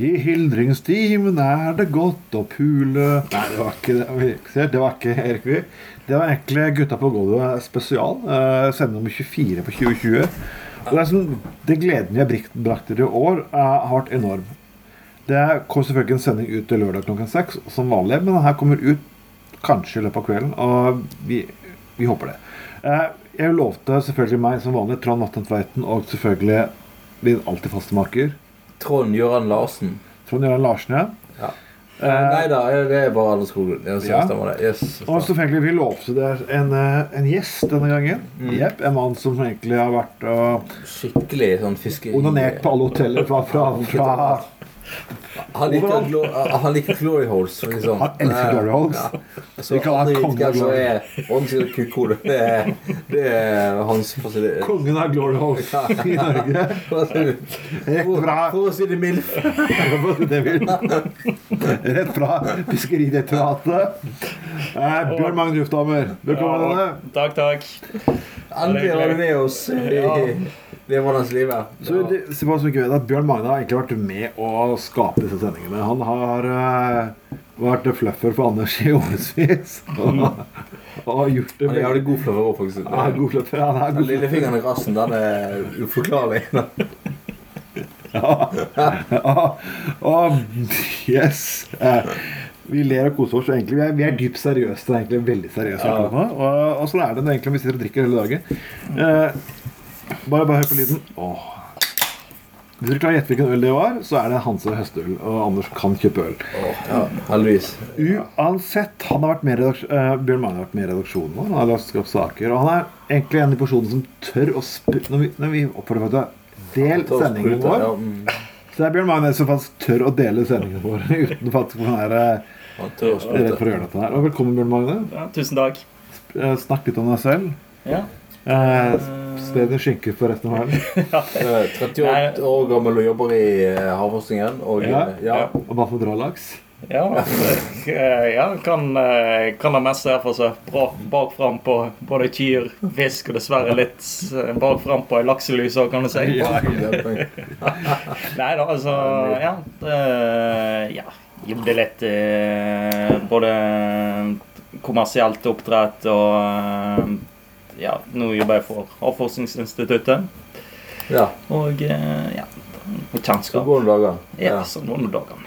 I hildringstimen er det godt å pule Nei, det var ikke det. Det var ikke Erik Vy. Det var egentlig Gutta på gulvet spesial. Uh, sende nummer 24 på 2020. Og det, sånn, det gleden jeg har brikt- brakt dere i år, er, har vært enorm. Det kom selvfølgelig en sending ut til lørdag klokken seks, som vanlig, men den her kommer ut kanskje i løpet av kvelden, og vi, vi håper det. Eh, jeg lovte selvfølgelig meg som vanlig Trond Vatne Tveiten og selvfølgelig min alltid faste maker Trond Gøran Larsen. Trond Jørgen Larsen. Ja. Ja. Uh, nei da, det er bare Anders Skoglund. Ja, så. Yes, Og selvfølgelig vi lovte det en, eh, en gjest denne gangen. Mm. Jepp, En mann som egentlig har vært og Skikkelig sånn fiskeri... onanert på alle hoteller fra, fra, fra Han liker, glo han liker glory holes. Liksom. Han elsker glory holes. Ja. Så Vi kongen av glory. holes. Det, er- det er hans fasilitet. Kongen av Glory holes i Norge. For å si det mildt. Rett fra Fiskeridirektoratet. Eh, Bjørn Magne Lufthammer, velkommen. Ja, takk, takk. Endelig har du med oss i levernes er hvordan det, se på hva som ikke vet at Bjørn Magne har egentlig vært med å skape disse sendingene. Han har uh, vært fluffer for Anders i årevis. Og, og gjort det Han er jævlig god fluffer òg, faktisk. Er god fluffer. Han er Den lille fingeren i rassen, den er uforklarlig. Ja. Ja. Og yes. Eh, Vi ler og koser oss. og Egentlig, vi, er, vi er dypt seriøse. Er egentlig veldig seriøse Ja. Og, og sånn er det egentlig når vi sitter og drikker hele dagen. Eh, bare, bare hør på lyden. Åh. Hvis dere klarer å gjette hvilken øl det var, så er det Hanse høstøl. Og Anders kan kjøpe øl. Ja, heldigvis. Uansett, han har vært med uh, Bjørn Magne har vært med i redaksjonen vår. Han har lagt opp saker. Og han er egentlig en de personene som tør å spørre Når vi, når vi oppfordrer folk til å del sendingen vår mm. Så det er Bjørn Magne som faktisk tør å dele sendingen vår uten faktisk å være redd for å gjøre dette her. Og velkommen, Bjørn Magne. Ja, tusen takk. Eh, Snakk litt om deg selv. Ja. Eh, Spre din skinke for resten av verden. Eh, 38 år gammel og jobber i eh, havforskningen. Og Ja. eh, ja. Og hva for dralaks? Ja, eh, ja kan, eh, kan det meste her for seg. Bra bak fram på både kyr, fisk og dessverre litt eh, bak fram på lakselus òg, kan du si. Nei da, altså Ja. Det, ja Jobbe litt eh, både kommersielt oppdrett og eh, Ja, nå jobber jeg for Havforskningsinstituttet. ja. Og ja, ja, Så går det dager. Ja, så går det dager.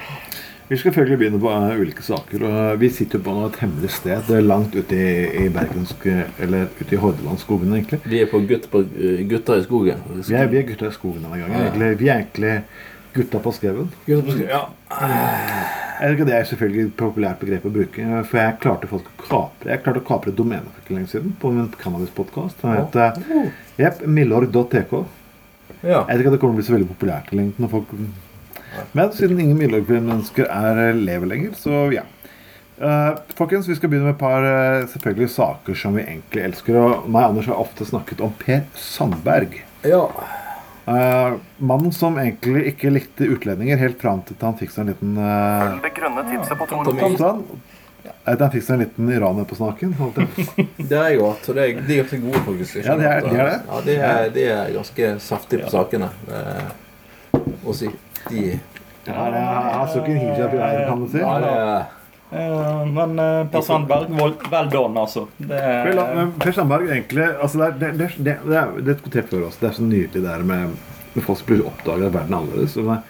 Vi skal selvfølgelig begynne på eh, ulike saker. og eh, Vi sitter på et hemmelig sted langt ute i, i Bergensk Eller ute i Hordalandsskogen, egentlig. Vi er på gutt på, eh, Gutter i skogen. Vi er, vi er gutta i skogen denne gangen. Egentlig, vi er egentlig gutta på skauen. Ja. Ikke, Det er selvfølgelig et populært begrep å bruke. For jeg klarte å kapre Jeg klarte å kapre et domene for ikke lenge siden på min cannabispodkast. Den heter Jepp, milorg.tk. ja. Jeg vet ikke at det kommer til å bli så veldig populært i lengden. folk... Men siden ingen Milorg-mennesker er eh, lever lenger, så ja. Uh, folkens, Vi skal begynne med et par uh, selvfølgelig saker som vi egentlig elsker. Og meg og Anders har ofte snakket om Per Sandberg. ja. Eh, mannen som egentlig ikke likte utlendinger helt fram til han fikk seg en liten uh, Det grønne tipset på Tor. Kansan. Eh, Han fikk seg en liten iraner på snaken. å. Det har jeg hatt, det er, de er ganske gode, faktisk. Ja, de er- de er at, det. Ja, de er, de er ganske saftige på sakene. Er- si de Ja, det er- en hijab i veien, kan du si. Ja, det er men eh, Per Sandberg, vel done, altså. Det er, men Per Sandberg egentlig altså det, er, det, det, det, det er det er diskutert før også. Det er så nydelig det der med, med folk som plutselig oppdager at verden er annerledes.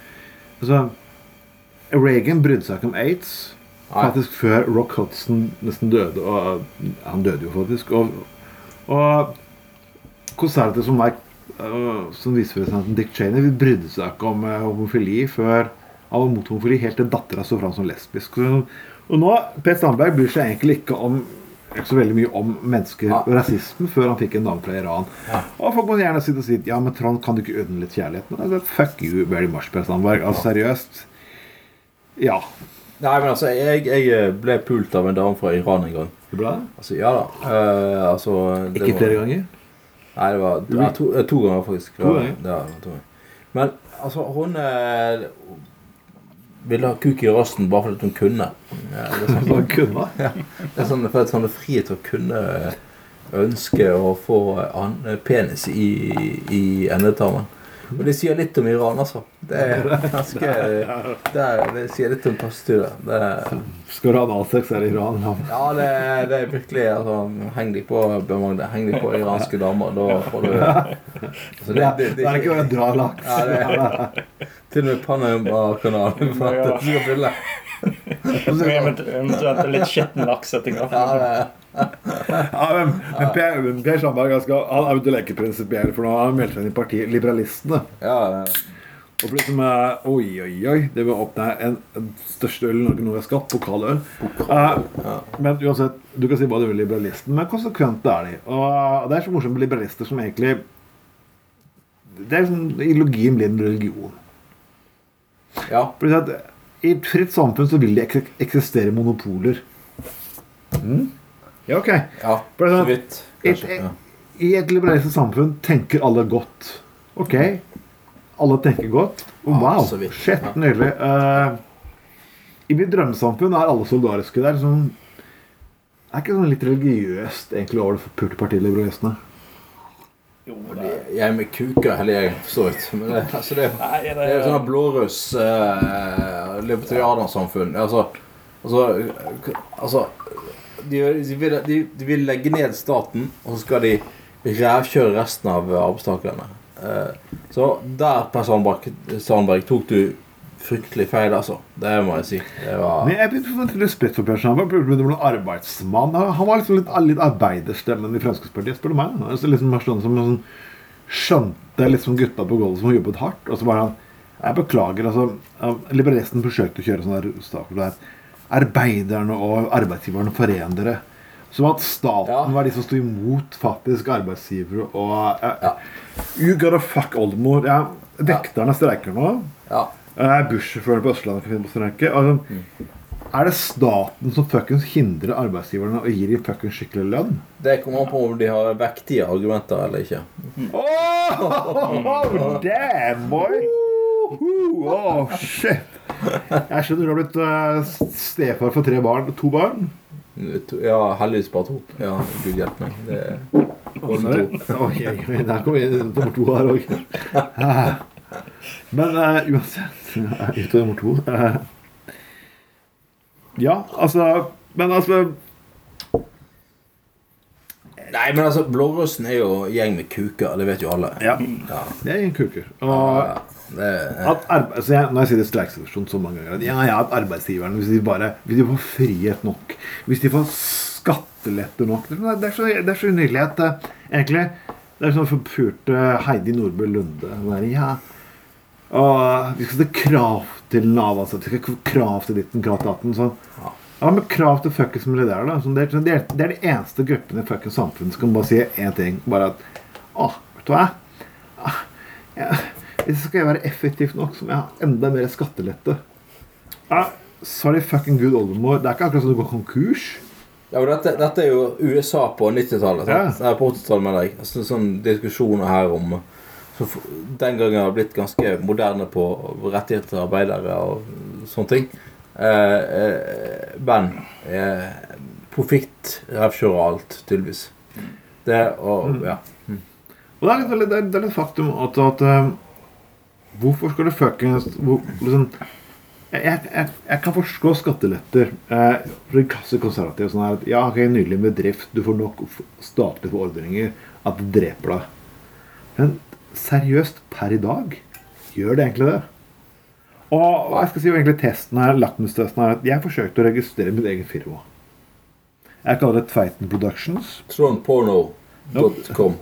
Altså, Reagan brydde seg ikke om aids Nei. faktisk før Rock Hudson nesten døde. Og han døde jo faktisk. Og, og konserter som meg, som visepresidenten Dick Cheney, vi brydde seg ikke om eh, homofili før han var mot homofili helt til dattera sto fram som lesbisk. Så, og nå, Per Sandberg bryr seg egentlig ikke om ikke så veldig mye om mennesker Ja. og rasisme før han fikk en dame fra Iran. Og folk må gjerne sitte og si Ja, men Trond, kan du ikke unne litt kjærlighet? Men altså, fuck you very much, Per Sandberg. Altså, seriøst. Ja. Nei, men altså, jeg, jeg ble pult av en dame fra Iran en gang. Det bra? Altså, ja da. Uh, altså det Ikke var- flere ganger? Nei, det var ja, to, eh, to ganger, faktisk. To ganger? Ja, det to ganger. Men altså, hun eh, ville ha kuk i rassen bare fordi hun kunne. Ja, det, er sånn, Hva kunne det er sånn for at han er fri til å kunne ønske å få penis i, i endetarmen. Og det sier litt om Iran, altså. Det, er ganske, det, er, det sier litt om. Er- Skal du ha analsex, er det Iran. Da. ja, det, det er virkelig altså, Heng deg på Bjørn. Heng deg på iranske damer. Da får du altså, det, det, Det er ikke å dra laks. Ja, det Til og med Panama-kanalen Eventuelt litt skitten laks etter hvert. Ja, det er Ja, men, men Per, per Sandberg han skal, han er jo ikke leke prinsipiell, for nå har han meldt seg inn i partiet Liberalistene. ja, det- Og for liksom, eh, oi, oi, oi, det vil åpne en, en største øl Norge noe har skapt, pokaløl. Eh, men uansett, du kan si hva du vil liberalisten, men konsekvente er de. Og det er så morsomt med liberalister som egentlig Det er liksom Ideologien blir en religion. ja. Fordi at I et fritt samfunn så vil det eksistere monopoler. Ja, ok. ja er så sånn- vidt. I Kanskje. et, Ja. I et liberalistisk samfunn tenker alle godt. Ok, alle tenker godt. Oh, wow, Ja, shit, Ja. nydelig. Uh, I mitt drømmesamfunn er alle solidariske. Det er liksom Det er ikke sånn litt religiøst egentlig over det purte partiet Liberalistene. Jo, det Jeg med kuka, eller jeg, for så vidt. Men det, altså, det, Nei, det, det er jo sånn blåruss eh, libertarianersamfunn. Altså, altså, altså de, de, vil, de, de vil legge ned staten, og så skal de rævkjøre resten av arbeidstakerne. Eh, så der, Per Sandberg, Sandberg, tok du fryktelig feil, altså. Det må jeg si. Det var Men jeg begynte respekt for Per Sandberg. Han var en arbeidsmann. Han var liksom litt, litt arbeiderstemmen i Fremskrittspartiet, spør du meg. Han er så liksom sånn som sånn, skjønte liksom gutta på gulvet som jobbet hardt. Og så bare han Jeg beklager, altså. Liberalisten forsøkte å kjøre sånn staker der. Arbeiderne og arbeidsgiverne foren dere. Som at staten Ja. var de som sto imot faktisk arbeidsgivere og uh, Ja. You gotta fuck oldemor. Ja, vekterne streiker nå. Ja. Bussjåførene på Østlandet kan finne på streike. Altså, Er det staten som fuckings hindrer arbeidsgiverne og gir dem fuckings skikkelig lønn? Det kommer an på om de har vektige argumenter eller ikke. Oh, damn, boy! Oh, shit. Jeg skjønner du har blitt uh, stefar for tre barn. To barn? Ja, heldigvis bare to. Ja, Gud hjelpe meg. Det er to. Oi, oi, der kom vi nummer to her òg. Men uh, uansett Ut av nummer to. eh, ja, altså Men altså Nei, men altså, blårussen er jo gjeng med kuker. Det vet jo alle. Ja, Ja. det er en kuker. Og Ja, det At arbeid, så jeg, når jeg sier det streikesituasjon så mange ganger ja, ja, at arbeidsgiverne hvis de bare Hvis de får frihet nok, hvis de får skatteletter nok Det er, så, det er så nydelig at eh, egentlig Det er sånn forpurte Heidi Nordbø Lunde. Der, er, Ja, og vi skal stille krav til Nav. altså. Vi skal krav til ditten, krav til datten. Sånn. Ja. Ja, men krav til fuckings milliardærer, da. Det, er, det, er, det er de eneste gruppene i fuckings samfunnet som kan bare si én ting. Bare at Å, vet du hva? Ah, ja, hvis skal være effektiv nok, så må jeg ha enda mer skattelette. Ja, sorry fucking good oldemor. Det er ikke akkurat som du går konkurs. ja, men dette, dette er jo USA på 90-tallet. Ja. på 80-tallet, mener jeg. Altså, sånn diskusjoner her om f- den gangen har blitt ganske moderne på rettigheter til arbeidere og sånne ting. Eh, eh, men eh, profitt rævkjører alt, tydeligvis. Det og Ja. Og det er litt, det er, det er litt faktum at, at eh, Hvorfor skal det fuckings hvor, liksom, jeg, jeg, jeg, kan forstå skatteletter eh, for en klasse konservativ. Sånn her, at, ja, ok, Nydelig med drift, du får nok statlige forordninger at det dreper deg. Men seriøst, per i dag, gjør det egentlig det? Og hva jeg skal si egentlig testen her, lakmustesten her, at jeg forsøkte å registrere mitt eget firma. Jeg kaller det Tveiten Productions. Trondporno.com.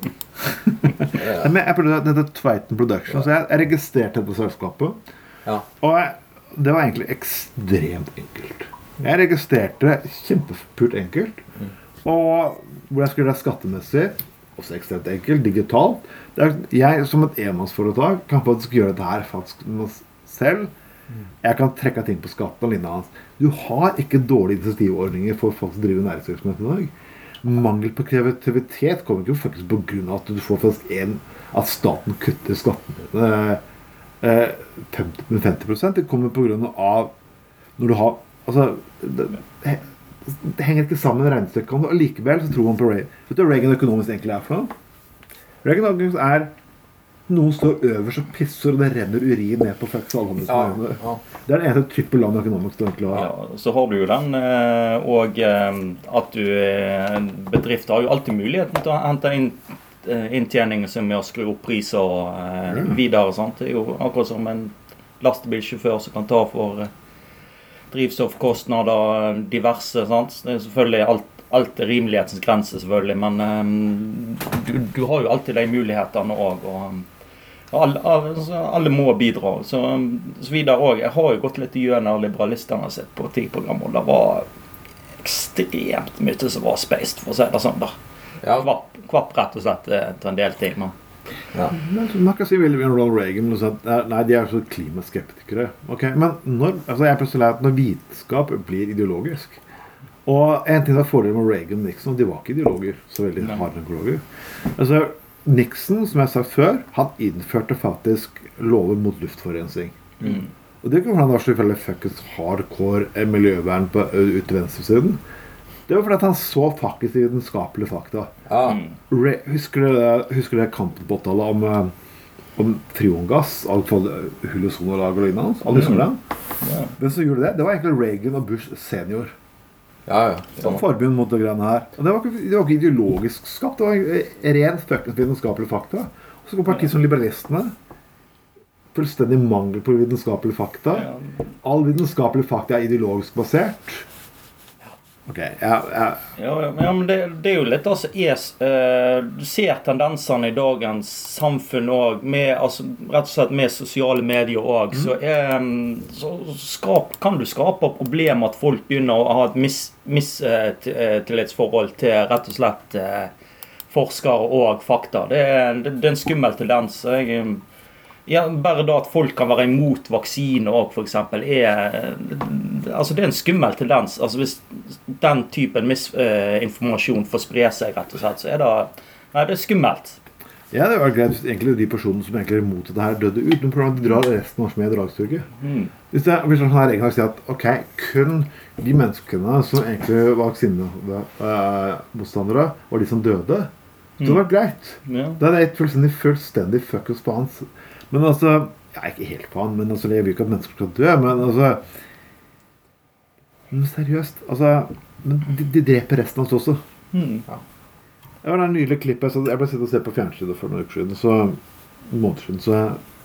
Men jeg prøvde, det heter Tveiten Productions. Jeg, jeg registrerte det på selskapet. Ja. Og jeg, det var egentlig ekstremt enkelt. Jeg registrerte det kjempepult enkelt. Og hvor jeg skulle være skattemessig. Også ekstremt enkelt. Digitalt. Er, jeg som et enmannsforetak kan faktisk gjøre dette her faktisk selv. Jeg kan trekke ting på skatten og lignende hans. Du har ikke dårlige insentivordninger for folk som driver næringsvirksomhet i dag. Mangel på kreativitet kommer ikke faktisk på grunn av at du får faktisk en, at staten kutter skattene dine eh, 50, med 50 Det kommer på grunn av når du har Altså, det, det henger ikke sammen med regnestykket. Og likevel så tror man på Reagan. Vet du hva Reagan økonomisk egentlig er for noe? Reagan økonomisk er Noen står øverst og pisser, og det renner urin ned på fucks. Ja, ja. Det er det eneste trippel land økonomisk du egentlig har. Ja, så har du jo den og at du eh, Bedrifter har jo alltid muligheten til å hente inn eh, inntjening som med å skru opp priser og eh, videre. Sant? Det er jo akkurat som en lastebilsjåfør som kan ta for eh, drivstoffkostnader, eh, diverse. Sant? Det er selvfølgelig alt, alt er rimelighetens grense, selvfølgelig, men um, du, du har jo alltid de mulighetene òg. Alle, altså, alle må bidra. Så, så videre også. Jeg har jo gått litt gjennom liberalistene sitt på partiprogrammet, og det var ekstremt mye som var spaced, for å si det sånn. da. Ja. Kvapp, kvapp rett og slett eh, til en del ting. Men. Ja. Men Man kan si veldig Ronald Reagan. og sånn at, Nei, de er så klimaskeptikere. Okay, Men når, altså jeg plutselig er at når vitenskap blir ideologisk Og en ting som er fordelen med Reagan og Nixon, de var ikke ideologer. så veldig Nei. ideologer. Altså, Nixon, som jeg har sagt før, han innførte faktisk lover mot luftforurensning. Mm. Og det er ikke fordi han var så veldig fuckings hardcore eh, miljøvern på, ute til venstresiden. Det var fordi at han så faktisk de vitenskapelige fakta. Ja. Mm. Re husker dere husker dere kampen på 80 om, om, triongass om freongass? Hulosonolag og lignende? Alle husker det? Ja. Hvem som gjorde det? Det var egentlig Reagan og Bush senior. Ja, ja. Sånn. forbund mot det greiene her. Og det var ikke, det var ikke ideologisk skapt. Det var rent ren fuckings vitenskapelige fakta. Og så går partiet som liberalistene. Fullstendig mangel på vitenskapelige fakta. All vitenskapelig fakta er ideologisk basert. Ok, Ja, ja, men- ja, men det, det er jo litt altså er, eh, Du ser tendensene i dagens samfunn òg, altså, rett og slett med sosiale medier òg. Så, er, mm, så skap, kan du skape problemer at folk begynner å ha et mistillitsforhold til rett og slett eh, forskere og fakta. Det det, det er en skummel tendens. Jeg, eh, ja, bare da at folk kan være imot vaksine òg, f.eks., er Altså, det er en skummel tendens. Altså, hvis den typen misinformasjon får spre seg, rett og slett, så er det Nei, det er skummelt. ja, det var greit hvis egentlig de personene som egentlig er imot dette her, døde uten problem. De drar resten av oss med i dragstyrke. Mm. Hvis det hvis sånn her egentlig sier at ok, kun de menneskene som egentlig var vaksinemotstandere, var de som døde, så det var greit. Ja. Da er det et fullstendig, fullstendig fuckings faen. Men altså Jeg er Ikke helt på han, men altså, jeg vil ikke at mennesker skal dø, men altså Men seriøst, altså men de, de dreper resten av oss også. Mm. Det var det nydelige klippet så Jeg ble sittende og se på fjernsynet for noen uker siden. Så, måneder siden så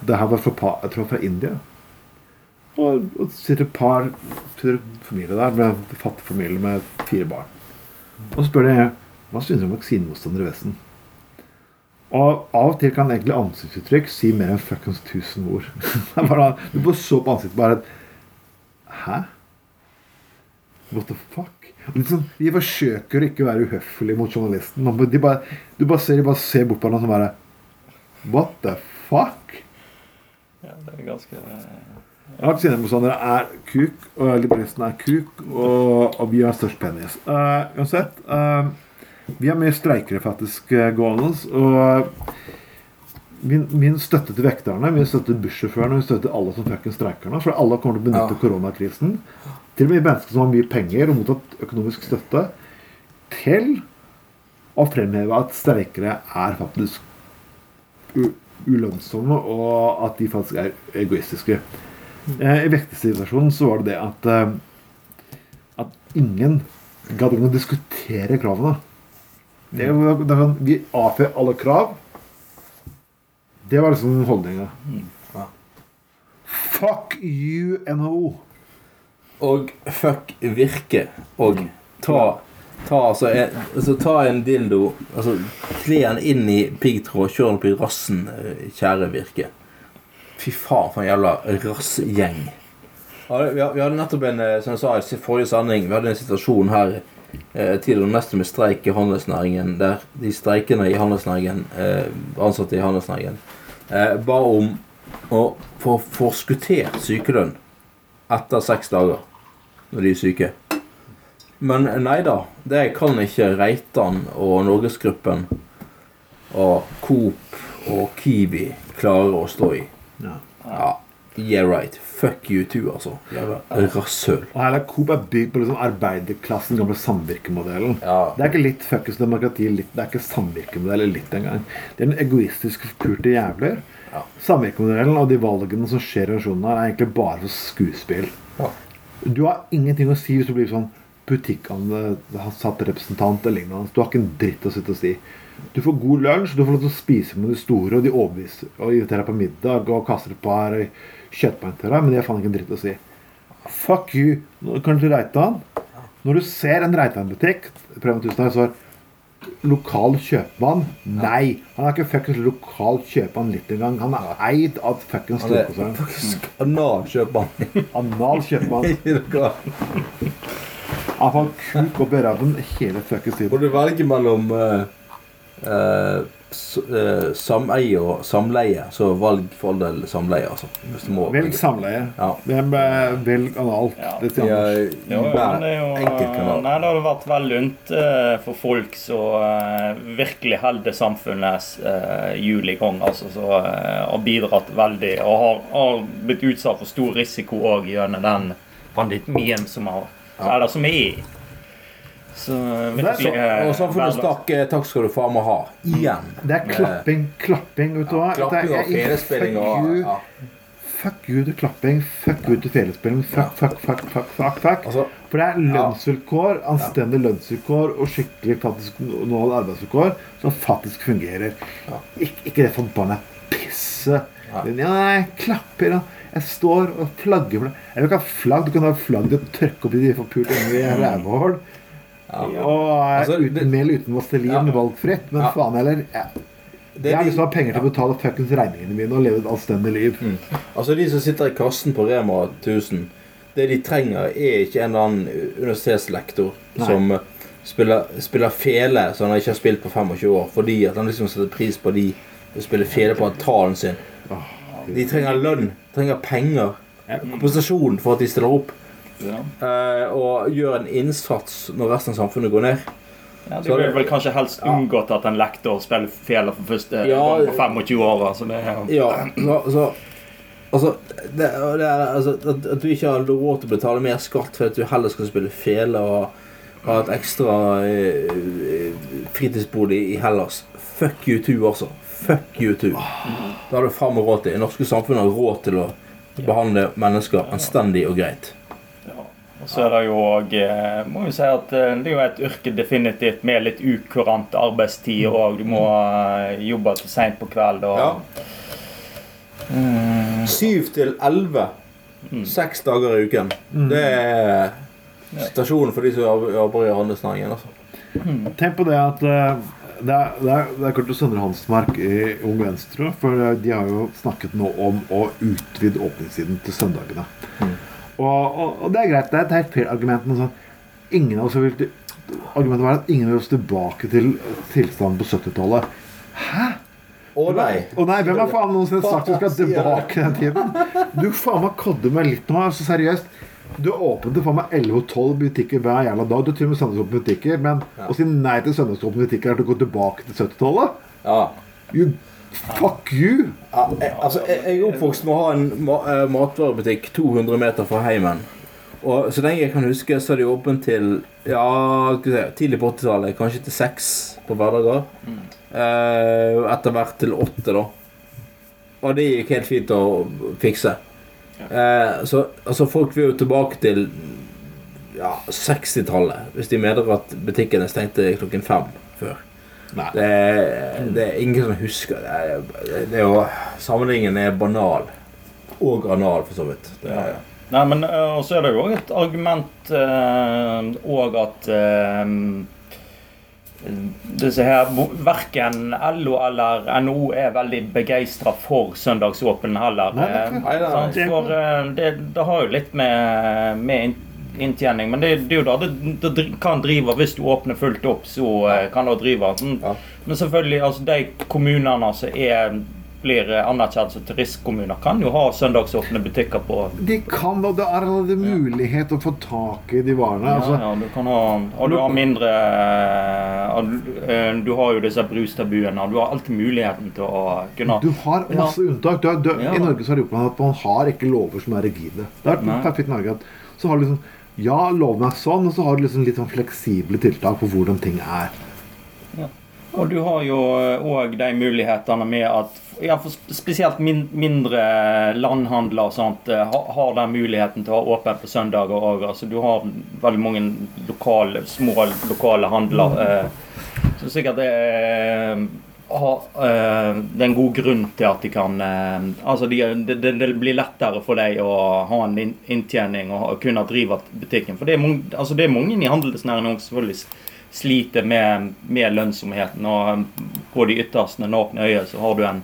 Det her var fra, jeg tror fra India. Og, og sitter et par sitter familie der med fattig familie med fire barn. Og så spør de hva synes du om vaksinemotstandere i Vesten. Og av og til kan egentlig ansiktsuttrykk si mer enn fuckings 1000 ord. Bare, du bare så på ansiktet bare Hæ? What the fuck? Liksom, de forsøker ikke å være uhøflige mot journalisten. De bare, du bare ser, de bare ser bort på hverandre og bare What the fuck? ja, det er ganske Jeg har eh, Dere er kuk, og liberalistene er kuk, og, og vi har størst penis. Uh, uansett eh, Vi har mye streikere faktisk eh, gående. Og min, min støtte til vekterne, min støtte til bussjåførene, min støtte til alle som fuckings streiker nå. For alle kommer til å benytte Ja. koronakrisen. Til og med mennesker som har mye penger og mottatt økonomisk støtte, til å fremheve at streikere er faktisk ulønnsomme, og at de faktisk er egoistiske. Eh, I vektesituasjonen så var det det at eh, at ingen gadd å diskutere kravene. Det var, det er sånn, vi avfør alle krav. Det var liksom holdninga. Ja. Fuck you, NHO. Og fuck virke. Og ta Ta, altså, en, altså, ta en dildo, altså, kle den inn i piggtråd, kjør den opp i rassen, eh, kjære Virke. Fy faen, for en jævla rassgjeng. Ja, vi, vi hadde nettopp en, eh, som jeg sa i forrige sending, vi hadde en situasjon her eh, det mest med streik i handelsnæringen, der de streikende i handelsnæringen, eh, ansatte i handelsnæringen, eh, ba om å få forskuttert sykelønn etter seks dager når de er syke. Men nei da, det kan ikke Reitan og Norgesgruppen og Coop og Kiwi klare å stå i. Ja. Ja, yeah right. Fuck you too, altså. Jævla rasshøl. Og hele Coop er bygd på liksom arbeiderklassen, gamle samvirkemodellen. Ja. Det er ikke litt fuckings demokrati, litt, det er ikke samvirkemodell litt engang. Det er en egoistisk forpulte jævler. Ja. Samvirkemodellen og de valgene som skjer i organisasjonen her, er egentlig bare for skuespill. Ja. Du har ingenting å si hvis du blir sånn butikkansatt representant eller lignende. Du har ikke en dritt å sitte og si. Du får god lunsj, du får lov til å spise med de store, og de overbeviser og inviterer deg på middag og kaster et par kjøttbein til deg, men det er faen ikke en dritt å si. Fuck you. Nå kan du Reitan. Når du ser en Reitan-butikk, så Lokal kjøpmann? Nei. Han er ikke fuckings lokal kjøpmann litt engang. Han er eid av fuckings er storkonsern. analkjøpmann. Anal kjøpmann. Han får kuk opp i ræven hele fuckings tiden. du velge mellom uh, eh, sameie og samleie, så valg for all del samleie, altså. Hvis du må Velg samleie. Ja. Hvem eh, velg analt? Ja. Det er, Ja, Jo, det er jo. Nei, det hadde vært veldig lunt uh, for folk som uh, virkelig holder samfunnets uh, hjul i gang. Altså, så, uh, har bidratt veldig. Og har, har blitt utsatt for stor risiko òg gjennom den pandemien som har Eller som er i. Så eh, eh, Og så får takk, eh, takk skal du faen meg ha. Igjen. Det er klapping, klapping, vet du hva? Klapping er- og felespilling fuck og ja. Fuck you til klapping, fuck you til felespilling, fuck, fuck, fuck, fuck, fuck, fuck. Altså, For det er lønnsvilkår, anstendige lønnsvilkår og skikkelig faktisk nål arbeidsvilkår som faktisk fungerer. Ik ikke det forbanna pisset. Ja, nei, klapper da. Jeg står og flagger for. Jeg vil ikke ha flagg. Du kan ha flagg til å trykke opp i de forpulte ungene rævhål. Ja. Og eh, Altså, det- uten mel uten vaselin, Ja. valgfritt. Men Ja. faen heller jeg, Det jeg har liksom penger til å betale fuckings regningene mine og leve et anstendig liv. altså de som sitter i kassen på Rema 1000, det de trenger, er ikke en eller annen universitetslektor Nei. som eh, spiller, spiller fele som han ikke har spilt på 25 år, fordi at han liksom setter pris på de som spiller fele på talen sin. De trenger lønn, trenger penger, kompensasjon for at de stiller opp. Ja. eh, og gjør en innsats når resten av samfunnet går ned. Ja, du ville vel kanskje helst unngått at en lektor spiller fela for første Ja. gang på 25 år. Altså det ja. Ja, så, så Altså, det, det er, altså at, at du ikke har råd til å betale mer skatt for at du heller skal spille fele og ha et ekstra eh, eh, fritidsbolig i Hellas. Fuck you too, altså. Fuck you too. Det har du faen meg råd til. Det norske samfunnet har råd til å behandle mennesker anstendig og greit. Så er det jo òg Må jo si at eh, det er jo et yrke definitivt med litt ukurant arbeidstid òg. Du må eh, jobbe til seint på kveld og Ja. Syv til elleve. Seks dager i uken. Det er stasjonen for de som jobber- i handelsnæringen. Altså. Tenk på det at eh, det er, det er, det er klart Søndre Hansmark i Ung Venstre, for eh, de har jo snakket nå om å utvide åpningstiden til søndagene. Og, og, og det er greit. Det er et helt fair argument. Men sånn, ingen av oss vil Argumentet var at ingen vil oss tilbake til tilstanden på 70-tallet. Å nei! Å nei, hvem har faen noensinne sagt du skal tilbake den tiden? Du faen meg kodder meg litt nå, altså seriøst. Du åpnet til faen meg 11 og 12 butikker hver jævla dag. Du tror til og med søndagsåpne butikker, men å si nei til søndagsåpne butikker er til å gå tilbake til 70-tallet? Ja. You Fuck you! Ja, jeg, altså, jeg, jeg er oppvokst med å ha en ma eh, matvarebutikk 200 meter fra heimen. Og så lenge jeg kan huske, så er de åpent til ja, tidlig på 80-tallet. Kanskje til seks på hverdager. Eh, etter hvert til åtte, da. Og det gikk helt fint å fikse. Eh, så altså, folk vil jo tilbake til ja, 60-tallet, hvis de mener at butikkene stengte klokken fem før. Det er, det er ingen som husker det. Er, det er jo, sammenligningen er banal. Og anal, for så vidt. Det er, Nei, men eh, Og så er det jo òg et argument eh, og at eh, disse her, Verken LO eller NO er veldig begeistra for søndagsåpen heller. Nei, det er eh? For eh, det, det har jo litt med, med inntjening Men det, det er jo da det, det kan drive Hvis du åpner fullt opp, så eh, kan det drive. Men, Ja. Men selvfølgelig, altså de kommunene som er blir anerkjent som turistkommuner, kan jo ha søndagsåpne butikker på De kan, og det er allerede mulighet å få tak i de varene. Altså, ja, du kan ha, Og du har mindre eh, du- eh, har jo disse brustabuene, du har alltid muligheten til å kunne Du har masse unntak. Du har, du, Ja. I Norge så har det gjort at man har ikke lover som er rigide. Det er vært perfekt i Norge så har du liksom Ja, lov meg sånn, og så har du liksom litt sånn fleksible tiltak på hvordan ting er. Og du har jo òg de mulighetene med at ja, spesielt min, mindre landhandler og sånt eh, ha- har den muligheten til å ha åpent på søndager òg. Altså, du har veldig mange lokale, små lokale handler. Eh, så sikkert det eh, eh, det er en god grunn til at de kan eh, Altså de, det, de, det blir lettere for deg å ha en inntjening og kunne drive butikken. For det er mange, altså det er mange i handelsnæringen som selvfølgelig sliter med, med lønnsomheten. Og um, på de ytterste nakne øyer så har du en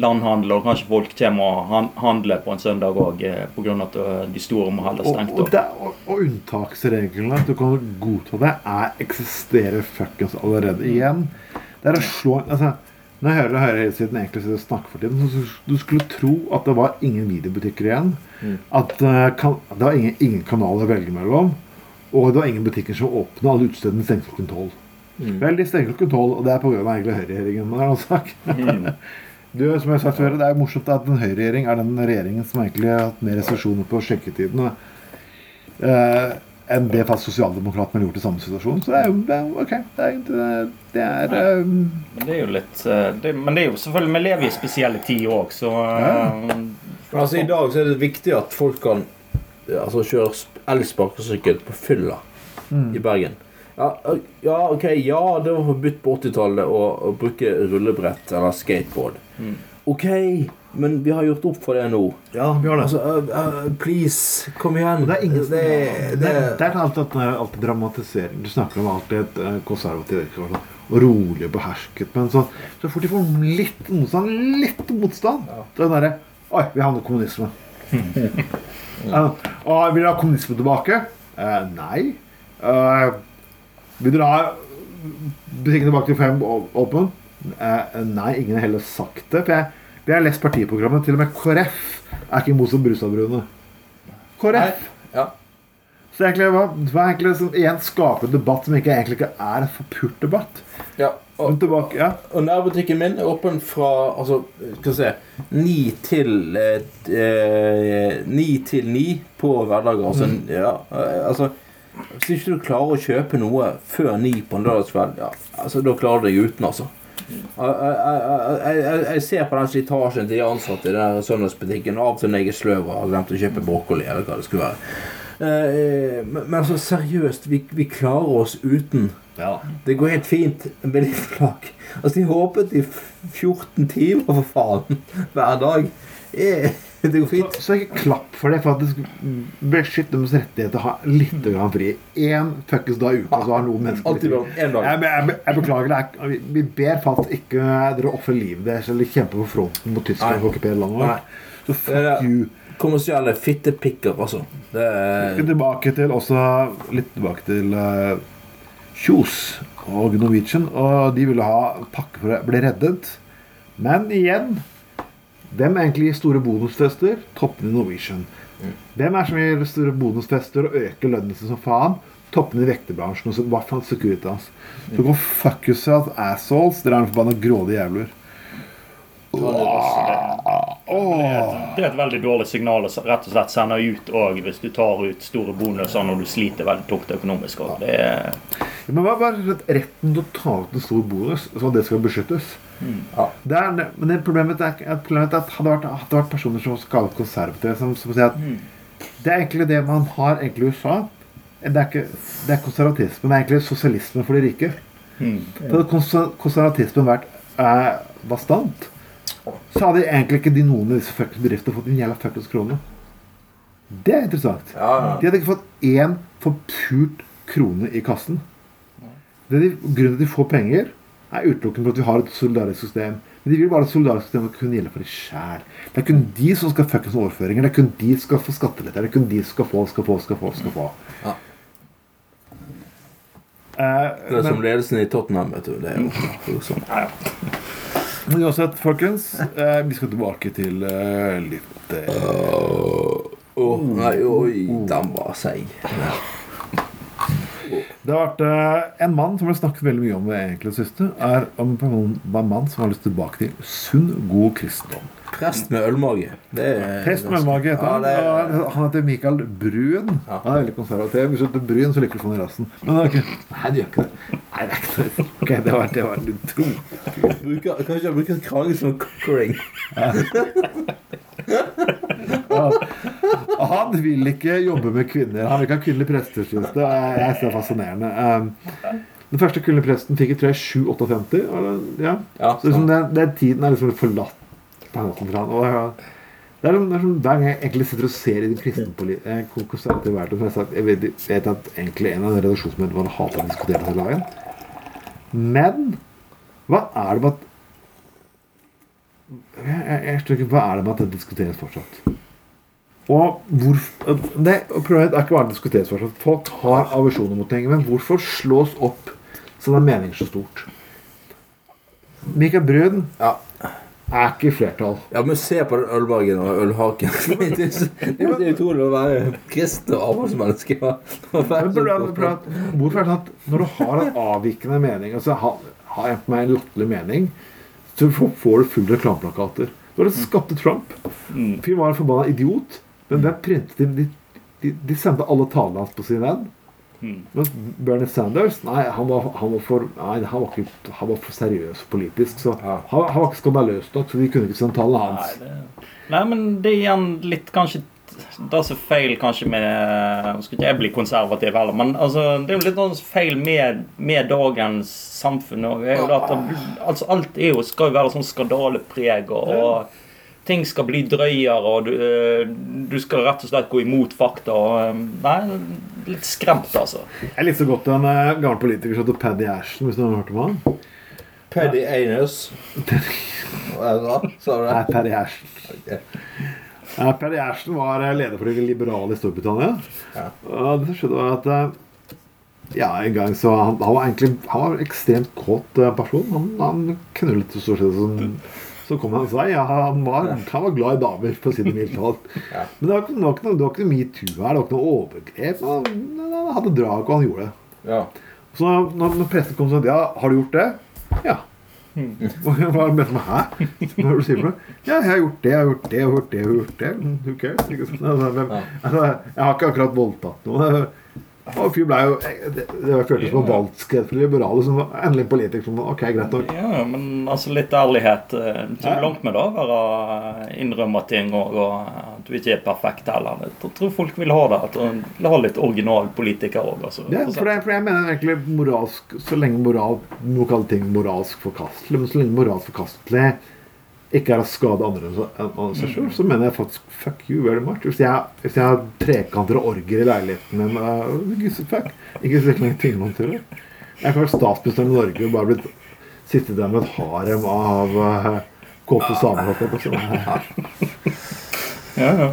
landhandel, og kanskje folk kommer og han- handler på en søndag òg pga. at de store må holde stengt. og, og, det, og, og unntaksreglene, at du kan godta det, er, eksisterer fuckings allerede. Igjen, det er å slå altså, Når jeg hører det høyresiden egentlig sitter og snakker for tiden, så du skulle tro at det var ingen videobutikker igjen. At eh, kan, det var ingen, ingen kanaler å velge mellom. Og det var ingen butikker som åpna. Alle utestedene stengte klokken tolv. Vel, de stenger klokken tolv, og det er pga. høyreregjeringen. Mm. Du, som jeg har sagt før, Det er jo morsomt at en høyreregjering er den regjeringen som egentlig har hatt mer restriksjoner på skjenketidene eh, enn det faktisk sosialdemokratene har gjort i samme situasjon. Så det er jo det er, ok. Det er, det er eh, Men det er jo litt uh, det, Men det er jo selvfølgelig Vi lever i spesielle tider òg, så uh, Men altså, I dag så er det viktig at folk kan altså, kjøre elsparkesykkel på fylla Mm. i Bergen. Ja, ja, ok, ja, det var forbudt på 80-tallet å, å bruke rullebrett eller skateboard. Mm. Ok, men vi har gjort opp for det nå. Ja, vi har det. Altså, uh, uh, please, kom igjen. Det er ingen det, det, det, det er alltid, dette det er dramatisering. Du snakker om alltid et eh, konservativt sånn, og rolig og behersket. Men så, så fort de får litt motstand, litt motstand, så er derre Oi, vi havner i kommunisme. ja. Og vil dere ha kommunisme tilbake? Uh, nei. Uh, vil dere ha butikken tilbake til fem åpen? Eh, nei, ingen har heller sagt det. For jeg, jeg har lest partiprogrammet. Til og med KrF er ikke imot som Brustadbruene. KrF. ja. Så egentlig, hva, det var egentlig sånn, en debatt som ikke egentlig ikke er en forpult debatt? ja. Og, tilbake, ja. og nærbutikken min er åpen fra altså, skal se ni til eh, eh, Ni til ni på hverdager. Altså, ja, eh, altså Hvis ikke du klarer å kjøpe noe før ni på en lørdagskveld, ja, altså, da klarer du deg uten, altså. Jeg, jeg, jeg, jeg, jeg ser på den slitasjen til de ansatte i den søndagsbutikken. Av og til når jeg er sløv og har glemt å kjøpe brokkoli, eller hva det skulle være. Eh, men, men altså, seriøst, vi, vi klarer oss uten. Det går helt fint med litt flak. Altså, de håpet i 14 timer, for faen, hver dag. Eh, Det går Så, fint. så ikke klapp for det. Faktisk beskytt deres rettigheter å ha litt grann fri. Én fuckings dag i uka, så har noen mennesker fri. lov. En dag. Jeg, jeg, jeg beklager. Det vi, ber faktisk ikke dere ofre livet deres eller kjempe på fronten mot Tyskland og okkupere landet vårt. Så fuck er- you. Kommersielle fittepikker, altså. Det er tilbake til også Litt tilbake til uh, Kjos og Norwegian. Og de ville ha pakke for å bli reddet. Men igjen Hvem egentlig gir store bonusfester? Toppene i Norwegian. Hvem er som gir store bonusfester og øker lønnen sin som faen? Toppene i vekterbransjen og i hvert fall Securitas. Så kan fuck yourself, assholes. Dere er noen forbanna grådige jævler. Det er et veldig dårlig signal å rett og slett sende ut òg hvis du tar ut store bonuser når du sliter veldig tungt økonomisk. Det er, Ja, Men hva var retten til å ta ut en stor bonus, så det skal beskyttes? Ja. Det er, men det problemet er, problemet er at hadde vært, hadde vært personer som skal konservative, som, som sier at det er egentlig det man har egentlig i USA. Det er ikke det er konservatismen. det er egentlig sosialisme for de rike. Hadde konservatismen vært eh, bastant, så hadde egentlig ikke de noen av disse fuckings bedriftene fått en jævla fuckings krone. Det er interessant. Ja, ja. De hadde ikke fått én forpult krone i kassen. Det de, grunnen til at de får penger, er utelukkende for at vi har et solidarisk system. Men de vil bare at solidarisk system skal kunne gjelde for dem sjæl. Det er kun de som skal fuckings overføringer. Det er kun de som skal få skatteletter. Det er kun de som skal få, skal få, skal få. skal få. Ja. Eh, Det er som ledelsen i Tottenham, vet du. Det er jo det er jo sånn. ja, ja. Men uansett, folkens, eh, vi skal tilbake til eh, litt eh, oh, nei, oi, den var seig. Det har vært eh, en mann som har snakket veldig mye om det egentlig siste. Er om en mann som har lyst tilbake til sunn, god kristendom. Prest med ølmage. Det er Prest med ølmage heter Ja, han. det er- Han heter Mikael Brun. Ja. Han er veldig konservativ. Hvis du heter Brun, så liker du sånn i rassen. Men det er ikke Nei, det gjør ikke det. Nei, det er ikke det. Ok, det var, det var utro. Bruker, kanskje jeg bruker krage som cockering. Han vil ikke jobbe med kvinner. Han vil ikke ha kvinnelige prester, synes det. Jeg synes det er fascinerende. Um, Den første kvinnelige presten fikk jeg tror jeg 758. eller- Ja. Ja, Så liksom den, den tiden er liksom forlatt på en måte for han. Og jeg- det er, det er som Hver gang jeg egentlig sitter og ser i den kristne eh, konservative verden som jeg, har jeg vet, vet at egentlig en av redaksjonsmedlemmene hater å diskutere det laget. Men hva er det med at jeg, jeg, skjønner ikke, Hva er det med at det diskuteres fortsatt? Og hvorfor det, Problemet er ikke bare det diskuteres fortsatt. Folk har aversjoner mot ting. Men hvorfor slås opp sånne meninger så stort? Mikael Brun Ja. er ikke i flertall. ja, men se på den ølbargen og ølhaken. Det er det er utrolig å være kristen og avholdsmenneske. Er Hvorfor er det sånn at når du har en avvikende mening, altså har, har jeg på meg en latterlig mening, så får du fulle reklameplakater. Du har det skapte Trump. Mm. Fyren var en forbanna idiot. Men hvem printet de, de, de, sendte alle talene hans på sin Mm. Men Bernie Sanders nei, han var, han var, for, nei, han var, ikke, han var for seriøs politisk. Så han, han var ikke skandaløs nok, så de kunne ikke sende tallene Nei, hans. det, nei, men det er igjen litt kanskje Det som er feil kanskje med Nå skal ikke jeg bli konservativ heller, men altså, det er jo litt feil med, med dagens samfunn. Det, altså, alt er jo, skal jo være sånn skandalepreg, og, og ting skal bli drøyere, og du, eh, du skal rett og slett gå imot fakta. Og, eh, nei, litt skremt, altså. Jeg likte så godt en gammel politiker som heter Paddy Ashton, hvis noen har hørt om han. Paddy Anus. Hva er det da? Sa du Nei, det? Paddy Ashton. Ok. Ja, Paddy Ashton var eh, leder for de liberale i Storbritannia. Ja. Og det skjedde var at eh, Ja, en gang så Han, han var egentlig Han var en ekstremt kåt eh, person. Han, han knullet stort sett som så kom han seg. Ja, han, var, han var glad i damer, for å si det mildt talt. Men det var ikke, det var ikke noe, det var ikke noe metoo her. Det var ikke noe overgrep. Han, han hadde drag, og han gjorde det. Ja. Så når, når pressen kom sånn Ja, har du gjort det? Ja. Og jeg var med meg Hæ? Hva er det du sier for noe? Ja, jeg har gjort det, jeg har gjort det, jeg har gjort det. Jeg har gjort det. Who cares? Ikke sant? Altså, hvem, altså, jeg har ikke akkurat voldtatt noen. Og fyr ble jo Det, det føltes som en valgskred for liberale. Som var endelig en politiker som Ok, greit nok. Ja, men altså litt ærlighet. tror Så langt med det å være innrømme ting og, og at du ikke er perfekt heller. Jeg tror folk vil ha det. At du vil ha litt original politiker òg. Altså. Ja, for, det, for jeg mener egentlig moralsk Så lenge moral må kaller ting moralsk forkastelig, men så lenge moralsk forkastelig ikke er å skade andre enn seg sjøl, så mener jeg faktisk fuck you very much. Hvis jeg, hvis jeg har trekanter og orger i leiligheten min uh, fuck. Ikke så mange ting man tror. Jeg kan være statsministeren i Norge bare blitt sittet der med et harem av uh, kåte samer. Ja, ja.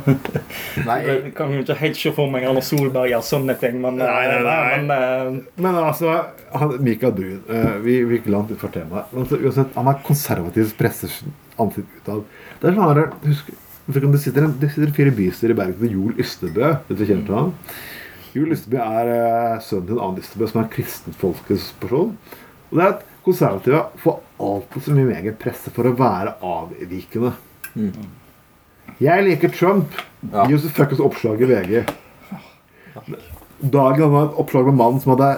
Nei, jeg, Jeg kan jo ikke helt se for meg Erna Solberg gjøre sånne ting, men, Nei, nei, nei. men uh... Men altså, han, Mikael Brun uh, Vi vi gikk langt utfor temaet. Altså, uansett, han er konservativ pressers ansikt utad. Det er sånn her, husk, husk det sitter en, det sitter fire bystyrer i Bergen med Joel Ystebø. Vet du kjenner til ham? Joel Ystebø er uh, sønnen til en annen Ystebø som er kristenfolkets person. Og det er at konservative får alltid så mye mer presse for å være avvikende. Jeg liker Trump. Ja. Gi oss et fuckings oppslag i VG. Dagen var et oppslag med en mann som hadde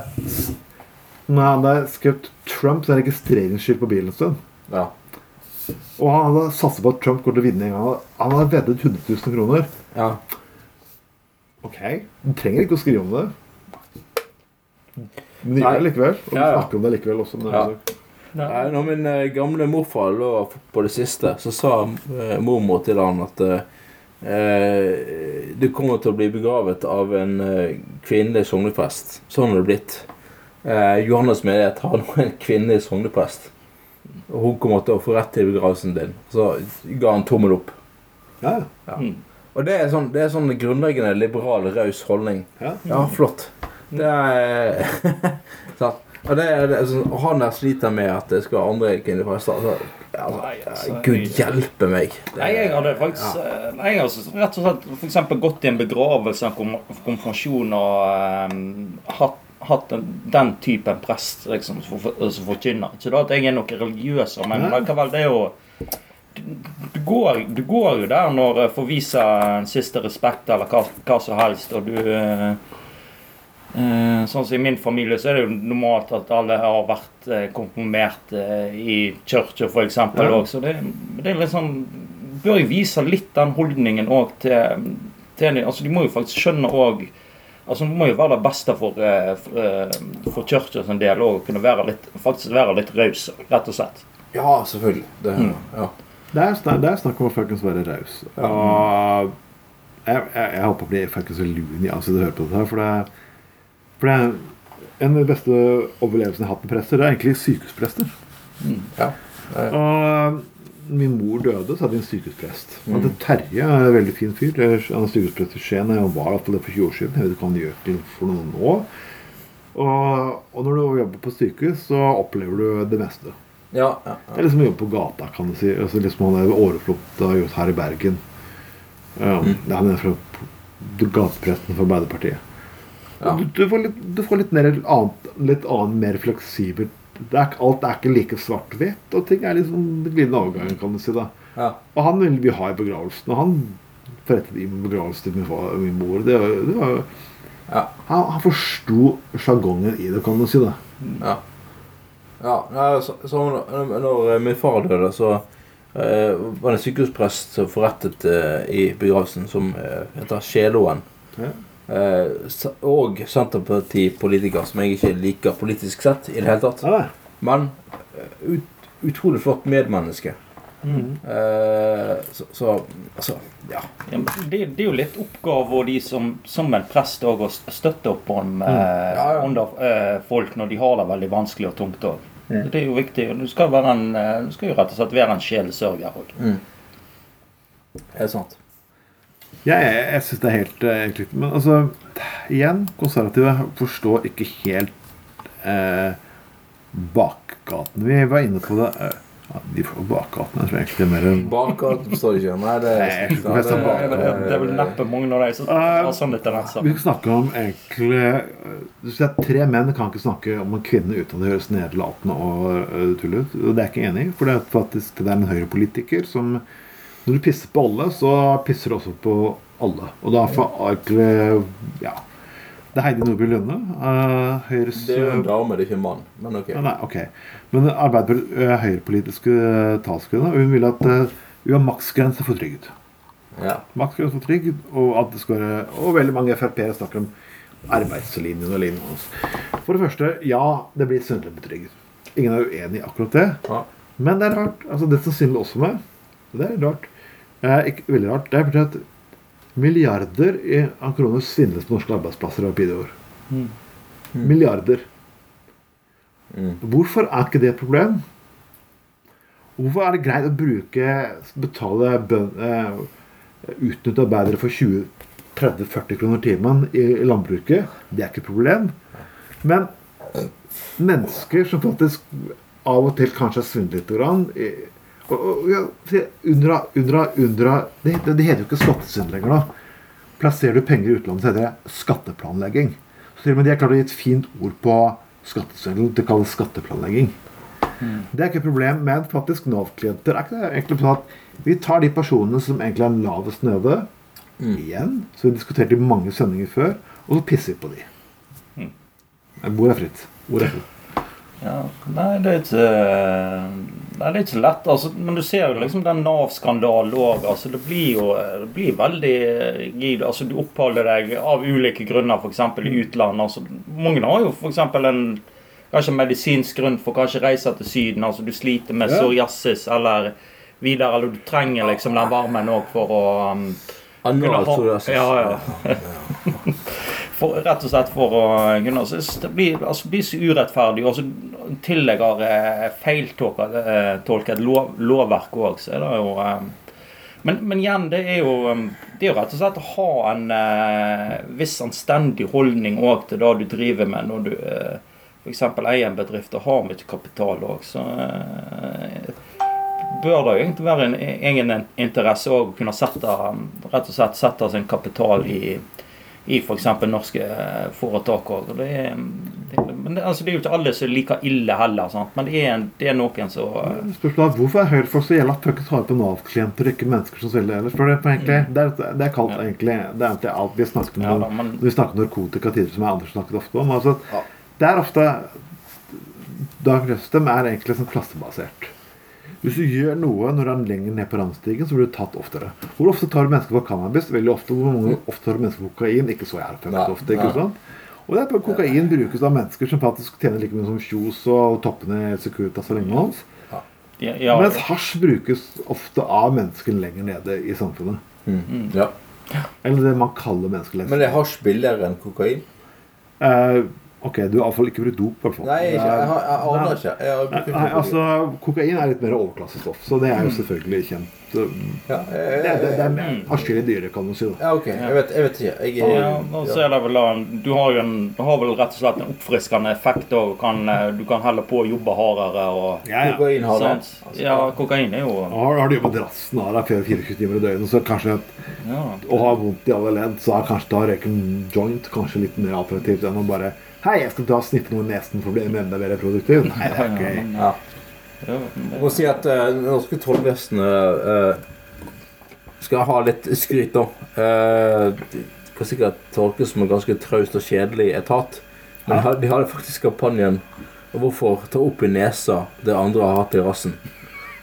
Når han hadde skrevet Trump, så er registreringsskilt på bilen en stund. ja. Og han hadde satset på at Trump går til å vinne en gang. Han hadde veddet 100 000 kroner. ja. Ok, Du trenger ikke å skrive om det. Men de gjør det likevel. Og de snakker om det likevel også. Men Ja. nei. Nei, Når min eh, gamle morfar lå på det siste, så sa eh, mormor til han at eh, eh, du kommer til å bli begravet av en eh, kvinnelig sogneprest. Sånn har det blitt. Eh, Johannes menighet har nå en kvinnelig sogneprest. Og hun kommer til å få rett til begravelsen din. Så ga han tommel opp. ja, Ja. Mm. Og det er sånn, det er sånn grunnleggende liberal, raus holdning. ja. Ja, flott. Det er sant. Og det er, det er sånn, han der sliter med at det skal andre kvinnelige prester. Altså, altså, Nei, altså, Gud jeg- hjelpe meg. Det- Nei, jeg hadde faktisk ja. eh, Nei, altså rett og slett for eksempel gått i en begravelse, en konfirmasjon og um, hatt, hatt en, den typen prest liksom, som for- som forkynner. Ikke da at jeg er noe religiøs, men likevel, det er jo du, går, du går jo der når eh, får vise en siste respekt eller hva, hva som helst, og du Eh, sånn som I min familie så er det jo normalt at alle har vært eh, konfirmert eh, i kirka f.eks. Ja. Så det, det er litt sånn Bør jo vise litt den holdningen òg til, til altså De må jo faktisk skjønne òg Altså Det må jo være det beste for, eh, for, eh, for kirka sin del òg å kunne være litt, faktisk være litt raus, rett og slett. Ja, selvfølgelig. Det, Mm. ja. Det er, snak, det er snakk om å fuckings være raus. Og jeg, jeg, jeg holdt på å bli fuckings loony av å høre på dette. her, For det, for det er en av de beste overlevelsene jeg har hatt med prester, det er egentlig sykehusprester. ja. Eh, Og min mor døde, så hadde vi en sykehusprest. Mm. Han Terje, er en veldig fin fyr. Han er sykehusprest i Skien. Han var det for 20 år siden. Jeg vet ikke hva han gjør til for noe nå. Og, og når du jobber på sykehus, så opplever du det meste. ja, ja, Det ja. er liksom å jobbe på gata, kan du si. Altså liksom Han er gjort her i Bergen. Um, det er Han er fra gatepresten for Arbeiderpartiet. Ja. Du, får litt, du får litt mer annet, litt annet, mer fleksibelt det er, Alt er ikke like svart-hvitt, og ting er liksom glidende overgang, kan du si. da ja. Og han ville vi ha i begravelsen, og han forrettet i begravelsen til min, far, min mor. Det det var, ja. han han forsto sjargongen i det, kan du si. da Ja. ja så, så når, når eh, min far døde, så eh, var det en sykehusprest som forrettet eh, i begravelsen, som eh, heter Sjeloen. Ja. Eh, og Senterpartipolitiker, som jeg ikke liker politisk sett i det hele tatt. Ja, Men eh, ut, utrolig flott medmenneske. Eh, så, så altså Ja. Ja, det, det er jo litt oppgave de som, som en prest òg å støtte opp om eh, Ja, ja. under eh, folk når de har det veldig vanskelig og tungt òg. Det er jo viktig. Du skal, være en, du skal jo rett og slett være en sjelesørger òg. Er det sant? Jeg, jeg, jeg syns det er helt eh, egentlig Men altså, igjen, konservative forstår ikke helt eh, bakgaten. Vi var inne på det eh, ja, De får bakgaten. Jeg tror egentlig det er mer enn Bakgaten står ikke. Nei, det jeg er sånn Det, er vel- det er vel neppe mange av de som har sånne tendenser. Vi skal snakke om egentlig eh, Tre menn kan ikke snakke om en kvinne uten at det høres nedlatende og tull ut. Og det er jeg ikke enig i. For det er faktisk det er en høyrepolitiker som Når du pisser på alle, så pisser du også på alle. Og da får egentlig Ja. Det er Heidi Nordby Lunde. Uh, Høyres Det er jo en eh, dame, det er ikke en mann. Men ok. ja, Nei, okay. Men Arbeiderpartiet, eh, høyrepolitiske talskvinne, hun vil at uh, vi har maksgrense for trygd. Ja. Maksgrense for trygd, og at det skal være Og veldig mange Frp-ere snakker om arbeidslinjen og lignende. For det første, ja, det blir svindel med trygd. Ingen er uenig i akkurat det. Ja. Men det er rart. altså Det som svindler også med, det er rart. Eh, ikke veldig rart. Det er fordi at milliarder av kroner svindles på norske arbeidsplasser over fire år. Milliarder. Mm. Hvorfor er ikke det et problem? Hvorfor er det greit å bruke betale bøn, eh, utnytte arbeidere for 20-30-40 kroner timen i landbruket? Det er ikke et problem. Men mennesker som faktisk av og til kanskje har svindlet litt ja, Undra, undra, undra det, det, det heter jo ikke skattesvindel lenger, da. Plasserer du penger i utlandet, så heter det skatteplanlegging. Så til og med de har klart å gi et fint ord på skattesvindel. Det kalles skatteplanlegging. Det er ikke et problem, men faktisk Nav-klienter er ikke det egentlig sånn at vi tar de personene som egentlig er lavest nede, igjen, som vi diskuterte i mange sendinger før, og så pisser vi på de. Hvor er fritt? Hvor er fritt? Ja, nei, det er ikke Nei, det er ikke lett. Altså, men du ser jo liksom den Nav-skandalen òg. Altså, det blir jo det blir veldig rigid. Altså, du oppholder deg av ulike grunner, f.eks. i utlandet. Altså, mange har jo f.eks. en kanskje medisinsk grunn for kanskje reise til Syden. Altså, du sliter med psoriasis eller videre, eller du trenger liksom den varmen òg for å um, Anal psoriasis. Ja, ja. For, rett og slett for å kunne altså, blir, altså, blir så urettferdig. Og så tillegger tillegg har eh, feiltolket eh, lov, lovverk òg, så er det jo eh, men, men igjen, det er jo eh, Det er jo rett og slett å ha en eh, viss anstendig holdning òg til det du driver med når du eh, f.eks. eier en bedrift og har mye kapital òg, så eh, bør det jo egentlig være en egen interesse òg å kunne sette rett og slett sette sin kapital i i f.eks. norske eh, foretak òg. Det, det, men det, altså, det er jo ikke alle som er like ille heller, sant? men det er, det er noen som Spørsmålet er Hvorfor er Høyre-folk så jævla fucket harde på Nav-klienter og ikke mennesker som svelger ellers? For det, er egentlig, det, er, det er kalt Ja. egentlig Det er egentlig alt vi snakket om Ja da, men- når vi snakker om narkotika tidligere, som jeg Anders snakket ofte om. Altså, Ja. Det er ofte Dag Røstem er egentlig sånn klassebasert. Hvis du gjør noe når du er lenger ned på randstigen, så blir du tatt oftere. Hvor ofte tar du mennesker for cannabis? Veldig ofte. Hvor mange ofte tar du mennesker på kokain? Ikke så jævlig ofte. ikke sant? Og det er på Kokain brukes av mennesker som faktisk tjener like mye som Kjos og toppene i Securitas og lignende. hans. ja, ja, Mens hasj brukes ofte av mennesker lenger nede i samfunnet. Mm. Ja. Eller det man kaller mennesker Men er hasj billigere enn kokain? Eh, ok, du har iallfall ikke brukt dop, i hvert fall. Nei, ikke, jeg, har- jeg aner ikke. Jeg har Nei, brukt nei, kokain. altså, Kokain er litt mer overklassestoff, så det er jo selvfølgelig kjent. Det, ja, jeg, det, det, det er Mm. atskillig dyrere, kan du si. da. ja, ok. Jeg vet, jeg vet ikke. Jeg, Ja, nå så er det vel Du har jo en, du har vel rett og slett en oppfriskende effekt òg. Du kan heller på å jobbe hardere og Ja, ja. Kokain har det. sant? Ja, kokain er jo Har, har du jobbet rassen av deg 24 timer i døgnet, så kanskje at, ja. å ha vondt i alle ledd, så er kanskje da røyken en joint kanskje litt mer attraktivt enn å bare Hei, jeg skal ta og snippe noe i nesen for å bli enda mer produktiv. Nei, det er ikke gøy. ja. ja, Jeg må si at uh, det norske tollvesenet uh, skal ha litt skryt, da. Uh, de kan sikkert tolkes som en ganske traust og kjedelig etat. Men de hadde- de hadde faktisk kampanjen 'Hvorfor ta opp i nesa det andre har hatt i rassen'.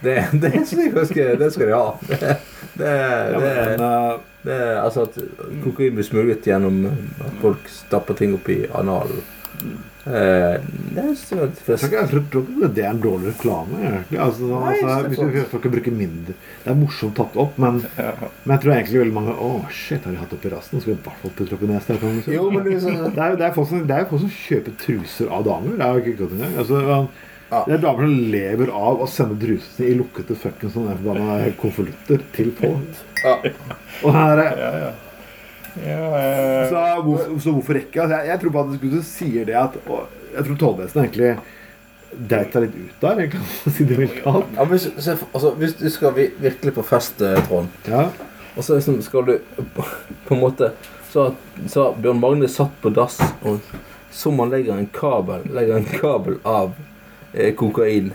Det, det, ganske, det skal de ha. Det, det, ja, det, men, eh, det er altså at kokain blir smuglet gjennom at folk stapper ting opp i analen. Eh, det er så Jeg tror ikke tror det er en dårlig reklame. egentlig. Altså, Nei, altså, hvis vi folk bruke mindre Det er morsomt tatt opp, men, men jeg tror egentlig veldig mange Å, shit, har de hatt oppi rassen? Skal vi i hvert fall putte oppi nesen? det sånn Det er, jo- folk som, er kjøper truser av damer. Det er jo ikke godt engang. Altså, Ja. det er damer som lever av å sende drusene i lukkede fuckings sånne konvolutter til folk. ja. Og her er, ja, ja. ja eh, så, hvorfor, så hvorfor ikke? Altså, jeg, jeg tror bare at du sier det at og Jeg tror tollvesenet egentlig dreit seg litt ut der, egentlig, si det mildt talt. Ja, hvis, se, altså, hvis du skal vi- virkelig på fest, eh, Trond, Ja. og så liksom skal du på en måte Så så har Bjørn Magne satt på dass, og så man legger en kabel Legger en kabel av eh, kokain.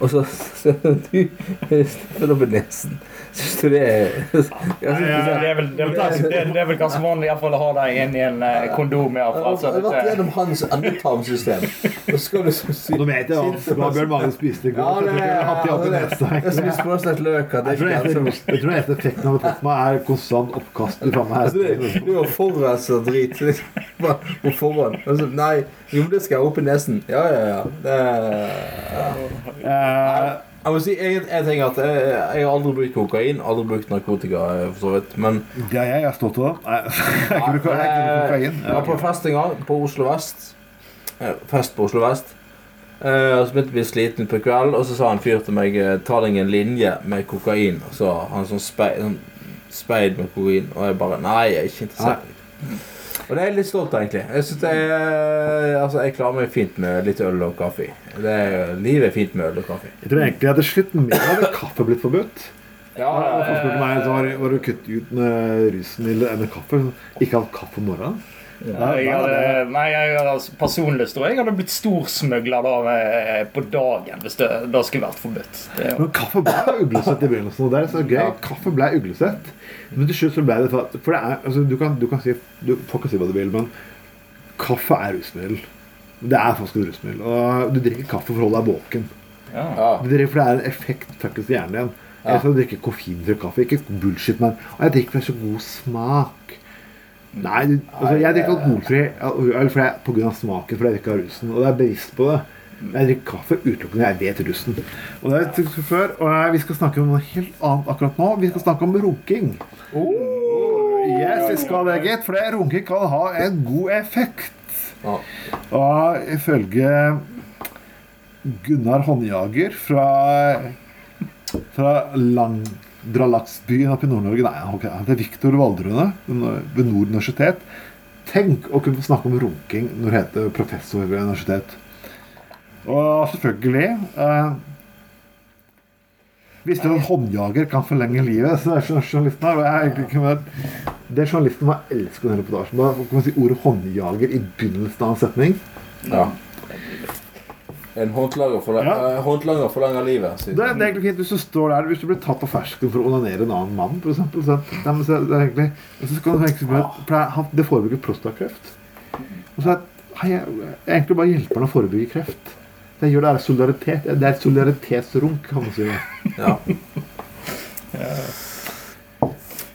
og så så du sniffer opp i nesen. Syns du det er det, er vel, det, er vel ganske, er- er vanlig i hvert fall å ha det i en eh, kondom. i hvert fall, så Jeg har vært gjennom hans endetarmsystem. Og skal du så si Nå vet jeg hva- Bjørn Magne spiste i går. Ja, jeg er spiser brødstekt løk. Jeg tror er altså- effekten av det fått meg, er konstant oppkast Du Altså, er jo forurenset drit på forhånd. Altså, nei, jo, det skal jeg opp i nesen. Ja, ja, ja. Det, Eh, jeg må si en, en ting at jeg, jeg har aldri brukt kokain, aldri brukt narkotika, eh, for så vidt. Men er jeg. Jeg er stolt av det. Jeg har ikke jeg kokain. Jeg var på fest en gang på Oslo Vest. Eh, Fest på Oslo Vest. Og så begynte vi sliten på kvelden, og så sa en fyr til meg ta deg en linje med kokain. Og så han sånn speid, sånn speid med kokain, og jeg bare Nei, jeg er ikke interessert. Og det er jeg litt stolt av, egentlig. Jeg synes jeg, er, altså, jeg klarer meg fint med litt øl og kaffe. Det er, livet er fint med øl og kaffe. Jeg tror egentlig jeg hadde slitt mer hadde kaffe blitt forbudt. Ja, Og jeg, spurte meg så var, var du kuttet ut med rusen eller med kaffe. Ikke hatt kaffe om morgenen. Nei, jeg hadde, nei, jeg hadde altså, personlig tror jeg jeg hadde blitt storsmugler da eh, på dagen hvis det, det skulle vært forbudt. Det, Men kaffe ble uglesett i begynnelsen. Og det er så gøy. Ja. Kaffe ble uglesett. Men til slutt så ble det for For det er, altså, du kan, du kan si du, får ikke si hva du vil, men kaffe er rusmiddel. Det er faktisk et rusmiddel. Og du drikker kaffe for å holde deg våken. ja. ja. Du drikker for det er en effekt fuckings i hjernen din. Ja. Jeg skal drikke koffeinfri kaffe. Ikke bullshit, men jeg drikker for det er så god smak. Nei, du, altså, jeg drikker alkoholfri øl for det- på grunn av smaken, fordi jeg drikker rusen. Og jeg er bevisst på det. Jeg drikker kaffe utelukkende jeg vet rusen. Og det har jeg før, og vi skal snakke om noe helt annet akkurat nå. Vi skal snakke om runking. Yes, vi skal det, gitt. For det runking kan ha en god effekt. Og ifølge Gunnar Håndjager fra, fra Langdralaksbyen oppe i Nord-Norge Nei, okay, det er Viktor Valdrune ved Nord universitet. Tenk å kunne snakke om runking når du heter professor ved universitet. Og selvfølgelig eh, Visste du at håndjager kan forlenge livet? Så det er journalisten her. jeg. Det journalisten jeg elsker denne reportasjen. Da kan man si ordet håndjager i begynnelsen av en setning. Ja. En håndlanger forlanger, Ja. eh, livet. Det det er egentlig fint hvis du står der Hvis du blir tatt på fersken for å onanere en annen mann, eksempel, så, Nei, så, det er egentlig, så skal du tenke det, er- han- det forebygger prostakreft. Og så er hei, jeg egentlig bare hjelper han å forebygge kreft. Det gjør det er solidaritet. Det er et solidaritetsrunk, kan man si. Ja.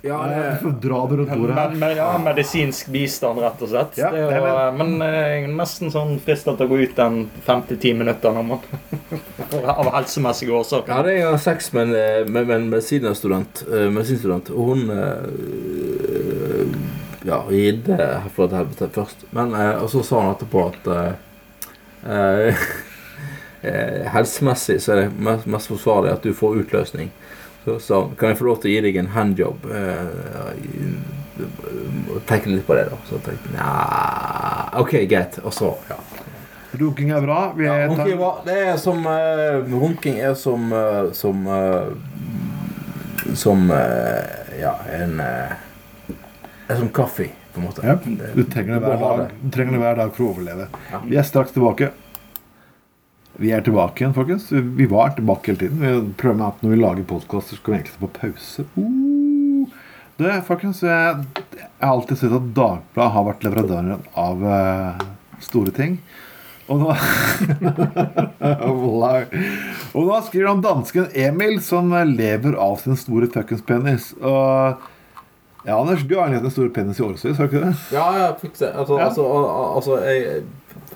Ja, det, dra det rundt bordet her. Men, ja, medisinsk bistand, rett og slett. Ja, det er jo, men eh, jeg er nesten sånn fristet til å gå ut den 50-10 minutter når man Av helsemessige årsaker. Ja, en gang sex med en, eh, med, med en medisinstudent, eh, medisinstudent, og hun øh, Ja, ridde herfra til helvete først. Men øh, Og så sa hun etterpå at øh, eh, eh, helsemessig så er det mest, mest forsvarlig at du får utløsning. Så sa hun kan jeg få lov til å gi deg en handjob. Eh, i- tenke litt på det, da. Så tenkte jeg OK, greit. Og så, ja. Runking er bra. Vi Ja, runking er bra. Det er som uh, Runking er som uh, Som uh, Som eh, Ja, en uh, Er som kaffe, på en måte. Ja, du trenger det hver dag, du trenger det hver dag for å overleve. Ja. Vi er straks tilbake. Vi er tilbake igjen, folkens. Vi var tilbake hele tiden. Vi prøver med at Når vi lager podkaster, skal vi egentlig stå på pause. Uh. Det, folkens, jeg, jeg har alltid sett at Dagbladet har vært leverandøren av uh, store ting. Og nå Og nå skriver han dansken Emil, som lever av sin store fuckings penis. Og ja, Anders, du har en stor penis i årevis, har du ikke det? Ja, ja, fikk det. Altså, Ja. altså, al- al- altså jeg,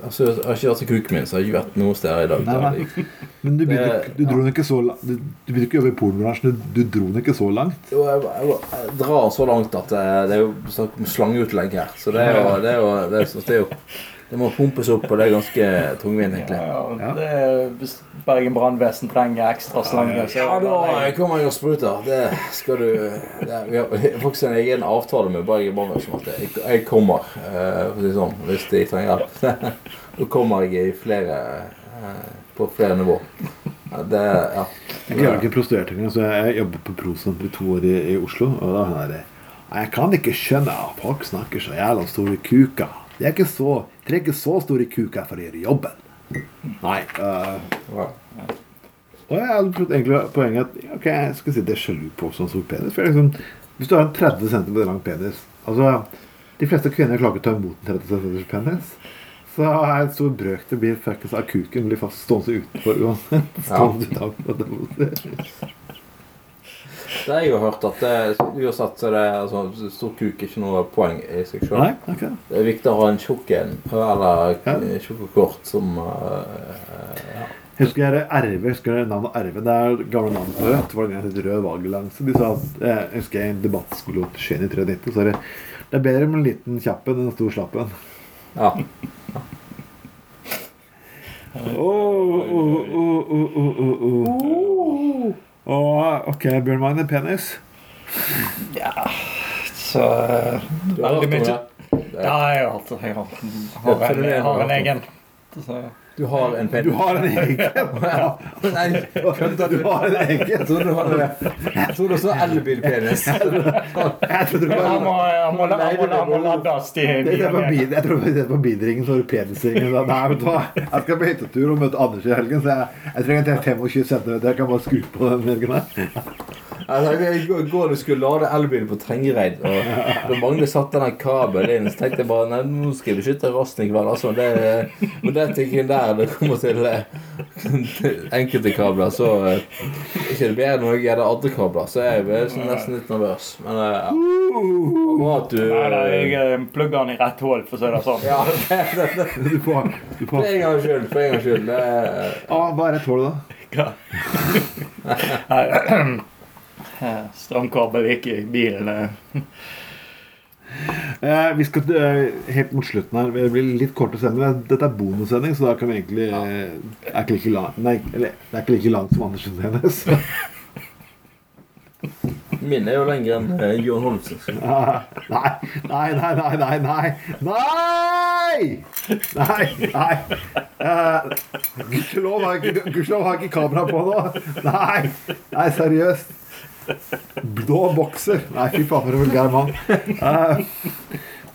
altså, jeg har ikke vært til kuken min, så jeg har ikke vært noe sted i dag. Nei, nei. Men du, begynte, Det- du dro den ikke så langt Du, du begynte ikke å jobbe i pornobransjen. Du, du dro ikke så langt. Jo, jeg, jeg, jeg drar så langt at det, det er jo snakk om slangeutlegg her. Så det er jo Det, er jo, det, er, så det, er jo, det må pumpes opp, og det er ganske tungvint, egentlig. Ja, Ja. det er, hvis Bergen brannvesen trenger ekstra slange, så Ja, da kommer jeg og spruter. Det skal du det, er- Vi har faktisk en egen avtale med Bergen Brannvesen jeg, jeg kommer, eh, for å si sånn, hvis de trenger hjelp. Da kommer jeg i flere eh, på flere nivå. Det ja. Jeg klarer ikke prostituert engang, så jeg jobber på Prosenter i to år i, i Oslo. Og da er det Jeg kan ikke skjønne at folk snakker så jævla store kuker. De er ikke så, de er ikke så store kuker for å gjøre jobben. Nei. Uh, og jeg hadde prøvd egentlig poenget at ok, jeg skal si det er sjalu på sånn stor penis. For liksom, hvis du har en 30 cm lang penis altså, De fleste kvinner klarer ikke å ta imot en 30 cm penis. Så er en stor brøk det blir fuckings av kuken blir fast stående utenfor uansett. Stående utenfor. Det har jeg jo hørt at det, uansett så er det altså, stor kuk er ikke noe poeng i seg sjøl. Okay. Det er viktig å ha en tjukk en, eller Ja. tjukk og kort, som uh, ja. Husker jeg Arve, husker jeg navnet Arve Det er gamle navn på Rødt. var det en het Rød Valgallianse. De sa at jeg husker jeg en debattskole opp Skien i 93, så er det det er bedre med en liten kjapp enn en stor slapp en. ja. Oh, oh, oh, oh, oh, oh, oh. Åh, ok, Bjørn Magne penis. Ja, så Veldig mye. Ja, jeg har, alltid- jeg har, har, en, jeg har en egen. Så, Du har en penis? Du har en egen. Ja. Nei, kødda Du du? har en egen. Jeg trodde du hadde Jeg trodde du elbilpenis. Jeg han må, lades til er jeg tror det er på bilringen så har det penisringen. Nei, vet du hva? Jeg skal på hyttetur og møte Anders i helgen, så jeg, jeg trenger til 25 cm. Jeg kan bare skru på den helgen her. I går- du skulle lade elbilen på Trengereid, og da Magne satte den kabelen inn, så tenkte jeg bare Nei, nå skal jeg beskytte rasten i kveld. Altså, det, men det tingen der det kommer til eh, enkelte kabler, så eh, er ikke det bedre når jeg gjør det andre kabler. Så jeg er sånn nesten litt nervøs. Men eh, ja. At du Nei, da, jeg plugger den i rett hull, for å si det sånn. Ja, det, det, det. Du får, du For får. en gangs skyld. For en gangs skyld. Det Ah, hva er rett hull, da? Nei, eh, Strømkabel gikk i bilen. eh. Eh, vi skal eh, helt mot slutten her. Det blir litt kort å sende Dette er bonussending, så da kan vi egentlig eh, er ikke like lang, Nei, eller, det er ikke like langt som Andersen Hennes. Min er jo lenger enn eh, Johan Holmsen. nei, nei, nei, nei, nei, nei! Nei! Nei! Nei, nei. Eh, Gudskjelov har ikke, har ikke kamera på nå. Nei, nei, seriøst. Blå bokser. Nei, fy faen, for en vulgær mann. Eh,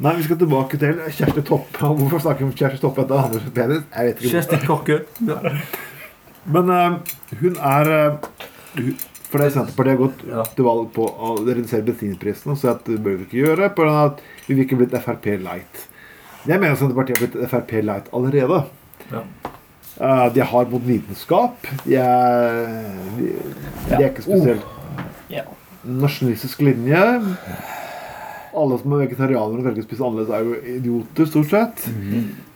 nei, vi skal tilbake til Kjersti Toppe. Hvorfor snakker vi om Kjersti Toppe etter Anders Penis? Jeg vet ikke. Kjersti Kokke. Men uh, hun er uh, For det Senterpartiet har gått Ja. til valg på å redusere bensinprisene, så at det bør vi ikke gjøre. På grunn av at vi ikke blitt Frp light. Jeg mener Senterpartiet har blitt Frp light allerede. Ja. Uh, de har mot vitenskap. De er, de, de er ikke spesielt Ja. nasjonalistisk linje. Alle som er vegetarianere og velger å spise annerledes, er jo idioter, stort sett.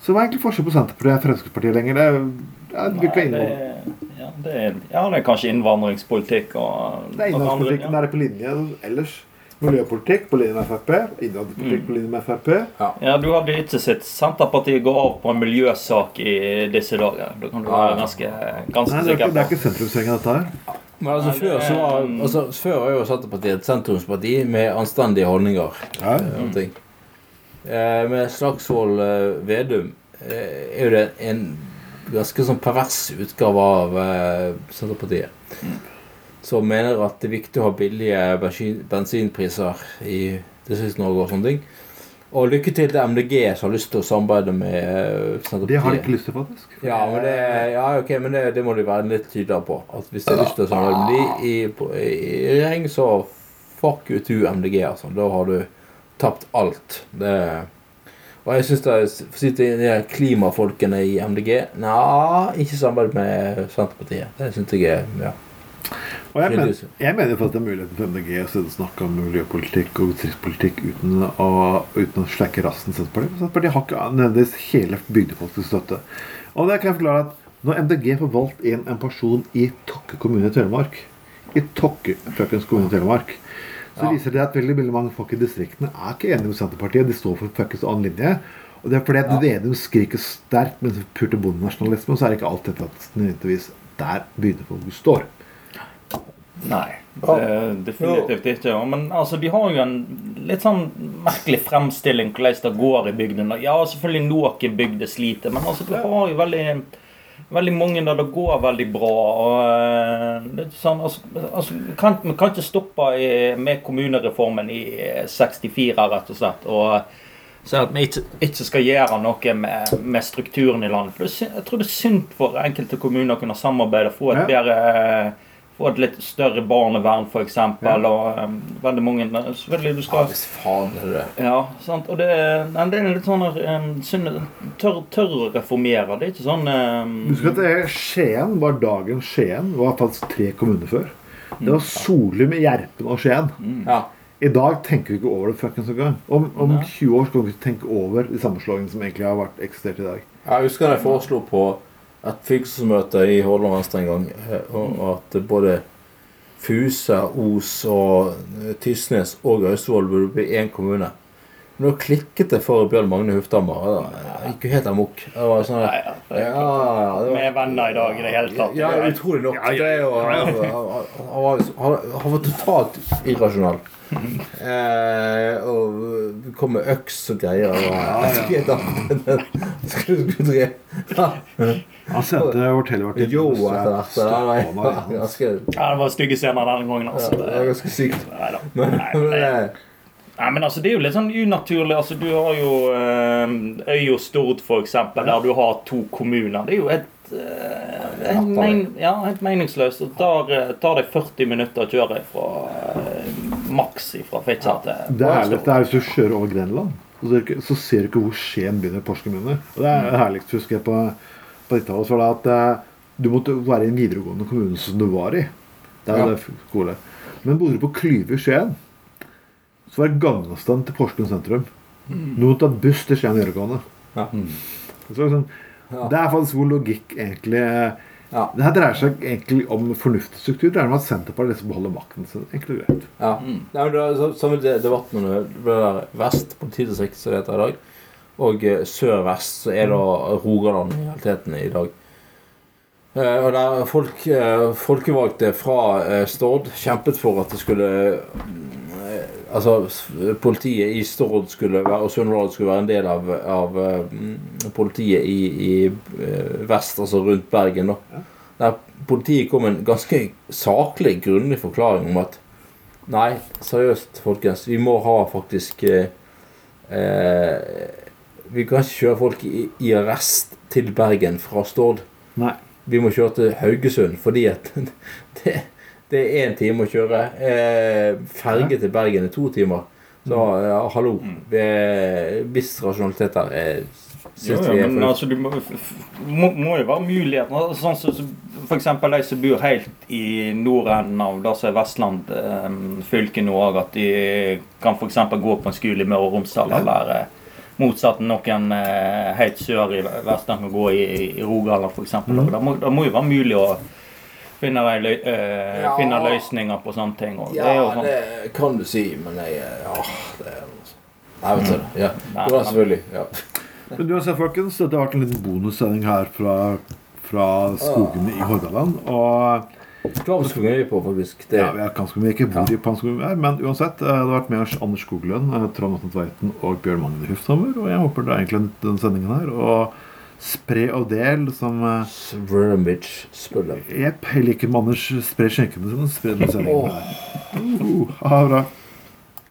Så hva er egentlig forskjellen på Senterpartiet og Fremskrittspartiet lenger? Det, er- det er, Nei, det, ja, det er, ja, det er kanskje innvandringspolitikk og Det er innvandringspolitikken ja. er på linje ellers. Miljøpolitikk på linje med Frp. Innvandringspolitikk på linje med Frp. ja, du hadde ikke sett Senterpartiet gå av på en miljøsak i disse dager. Da kan du være ganske, ganske Nei, det er sikker ikke, det er ikke sentrumsgjengen, dette her. Men altså, Nei, før, så var, altså, før var jo Senterpartiet et sentrumsparti med anstendige holdninger. Ja. eh, og ting. Eh, med Slagsvold eh, Vedum er jo det en ganske sånn pervers utgave av Senterpartiet. Som mener at det er viktig å ha billige bensinpriser i Distrikts-Norge og sånne ting. Og lykke til til MDG som har lyst til å samarbeide med eh, Senterpartiet. Det har de ikke lyst til, faktisk. Ja, men det, ja, ok, men det, det må de være litt tydeligere på. At Hvis de har lyst til å samarbeide med de i, på- i, i regjering, så fuck you to MDG. altså. Da har du tapt alt. Det, og jeg syns det for å si til de klimafolkene i MDG Nja, ikke samarbeid med Senterpartiet. Det syns jeg er ja. Og jeg, men, jeg mener faktisk det er muligheten for MDG å snakke om miljøpolitikk og distriktspolitikk uten å, uten å slekke rassen Senterpartiet. Senterpartiet har ikke nødvendigvis hele bygdefolkets støtte. Og det kan jeg forklare at når MDG får valgt inn en person i Tokke kommune i Telemark I Tokke fuckings kommune i Telemark så Ja. viser det at veldig, veldig mange folk i distriktene er ikke enige med Senterpartiet. De står for fuckings annen linje. Og det er fordi at Ja. Vedum skriker sterkt med purte bondenasjonalisme, så er det ikke alltid at nødvendigvis der bygdefolket står. Nei, definitivt ikke. Men altså, de har jo en litt sånn merkelig fremstilling hvordan det går i bygdene. Ja, selvfølgelig noen bygder sliter, men altså, du har jo veldig Veldig mange der det går veldig bra. og eh, det er sånn, altså, altså, Vi kan, kan ikke stoppe i, med kommunereformen i 64, rett og slett. og så at vi ikke, ikke skal gjøre noe med, med strukturen i landet. For jeg tror det er synd for enkelte kommuner å kunne samarbeide og få et bedre få et litt større barnevern, f.eks. Ja. Og um, veldig mange Selvfølgelig, du ja, skal Hvis faen er det. Ja, sant. Og det, nei, det er litt sånn um, synd tør, tør å reformere. Det er ikke sånn um, Husk at Skien var dagen Skien. Var faktisk tre kommuner før. Det var Solum, Gjerpen og Skien. Ja. I dag tenker vi ikke over det fuckings engang. Om, om 20 år skal vi ikke tenke over de sammenslåingene som egentlig har vært eksistert i dag. Jeg husker jeg foreslo på et fylkesmøte i Hordaland Venstre en gang eh, og og at både Fusa, Os og Tysnes og Austevoll burde bli én kommune. Men da klikket det for Bjørn Magne Hufthammer. Det gikk jo helt amok. Det var sånn ja. ja, ja, Vi er venner i dag i det hele tatt. ja, utrolig nok. Det er jo, han, var, totalt irrasjonal. Eh, og kom med øks og greier. Og, ja. Ja. Han sendte forteller Jo, etter hvert. Ja, det var stygge scener denne gangen. altså. det var ganske sykt. Nei da. Nei, men, nei. men altså, Det er jo litt sånn unaturlig. altså Du har jo eh, Øy og Stord, for eksempel, der du har to kommuner. Det er jo helt, eh, helt, men, ja, helt meningsløst. Det tar, eh, tar deg 40 minutter å kjøre fra eh, maks fra Fitjar til Det er litt, det er hvis du kjører over Grenland, så ser du ikke, så ser du ikke hvor Skien begynner Porsgrunn. Og det er herligst, husker jeg, på, på 90-tallet. var det at eh, du måtte være i en videregående kommune som du var i. Det er Ja. det skole. Men bodde du på Klyve i Skien, så er gangavstand til Porsgrunn sentrum. Mm. måtte tar buss til Skien videregående. ja. Mm. det er sånn, Ja. Det er faktisk hvor logikk egentlig Ja. Det her dreier seg egentlig om fornuftig struktur. Det er om at Senterpartiet liksom beholder makten sin. Enkelt og greit. Ja. Nei, men det er så- Samme de- debatten om det ble der vest politidistrikt, som det heter i dag, og eh, sør-vest, så er da Rogaland i realiteten i dag. Eh, og der folk, eh, folkevalgte fra eh, Stord kjempet for at det skulle Altså, politiet i Stord skulle være, og Sunnhordland skulle være en del av, av eh, politiet i, i eh, vest, altså rundt Bergen. da. Der politiet kom med en ganske saklig, grundig forklaring om at Nei, seriøst, folkens. Vi må ha faktisk eh, eh, Vi kan ikke kjøre folk i, i arrest til Bergen fra Stord. Nei. Vi må kjøre til Haugesund fordi at det, det er én time å kjøre. Eh, ferge til Bergen er to timer. Så ja, hallo. Det er viss rasjonalitet der. Jeg Jo, jo, er men altså, du må, må, må jo være mulighet altså, Sånn som så, eksempel de som bor helt i nordenden av det som er Vestland eh, fylke nå òg, at de kan f.eks. gå på en skole i Møre og Romsdal, eller eh, motsatt noen eh, helt sør i Vestland kan gå i, i Rogaland f.eks. Mm. Det, må, det må jo være mulig å finne, løy, eh, Ja. finne løsninger på sånne ting. Og det er jo Ja, sånn, det kan du si, men jeg Ja, det er noe sånt. Nei, vet du det. Ja. Det var men- selvfølgelig. Ja. Men uansett, folkens, dette har vært en liten bonussending her fra, fra skogene i Hordaland. Og Klavsk er på, faktisk. Det, ja, vi er ganske mye ikke hvor i Panskogen er, men uansett. eh, Det har vært med oss Anders Skoglund, eh, Trond Atten Tveiten og Bjørn Magne Hufshammer. Og jeg håper det er egentlig den sendingen her. Og spre og del som eh, spiller. Jepp, jeg liker Manners spre skjenkene den sendingen her. Uh, ha det bra.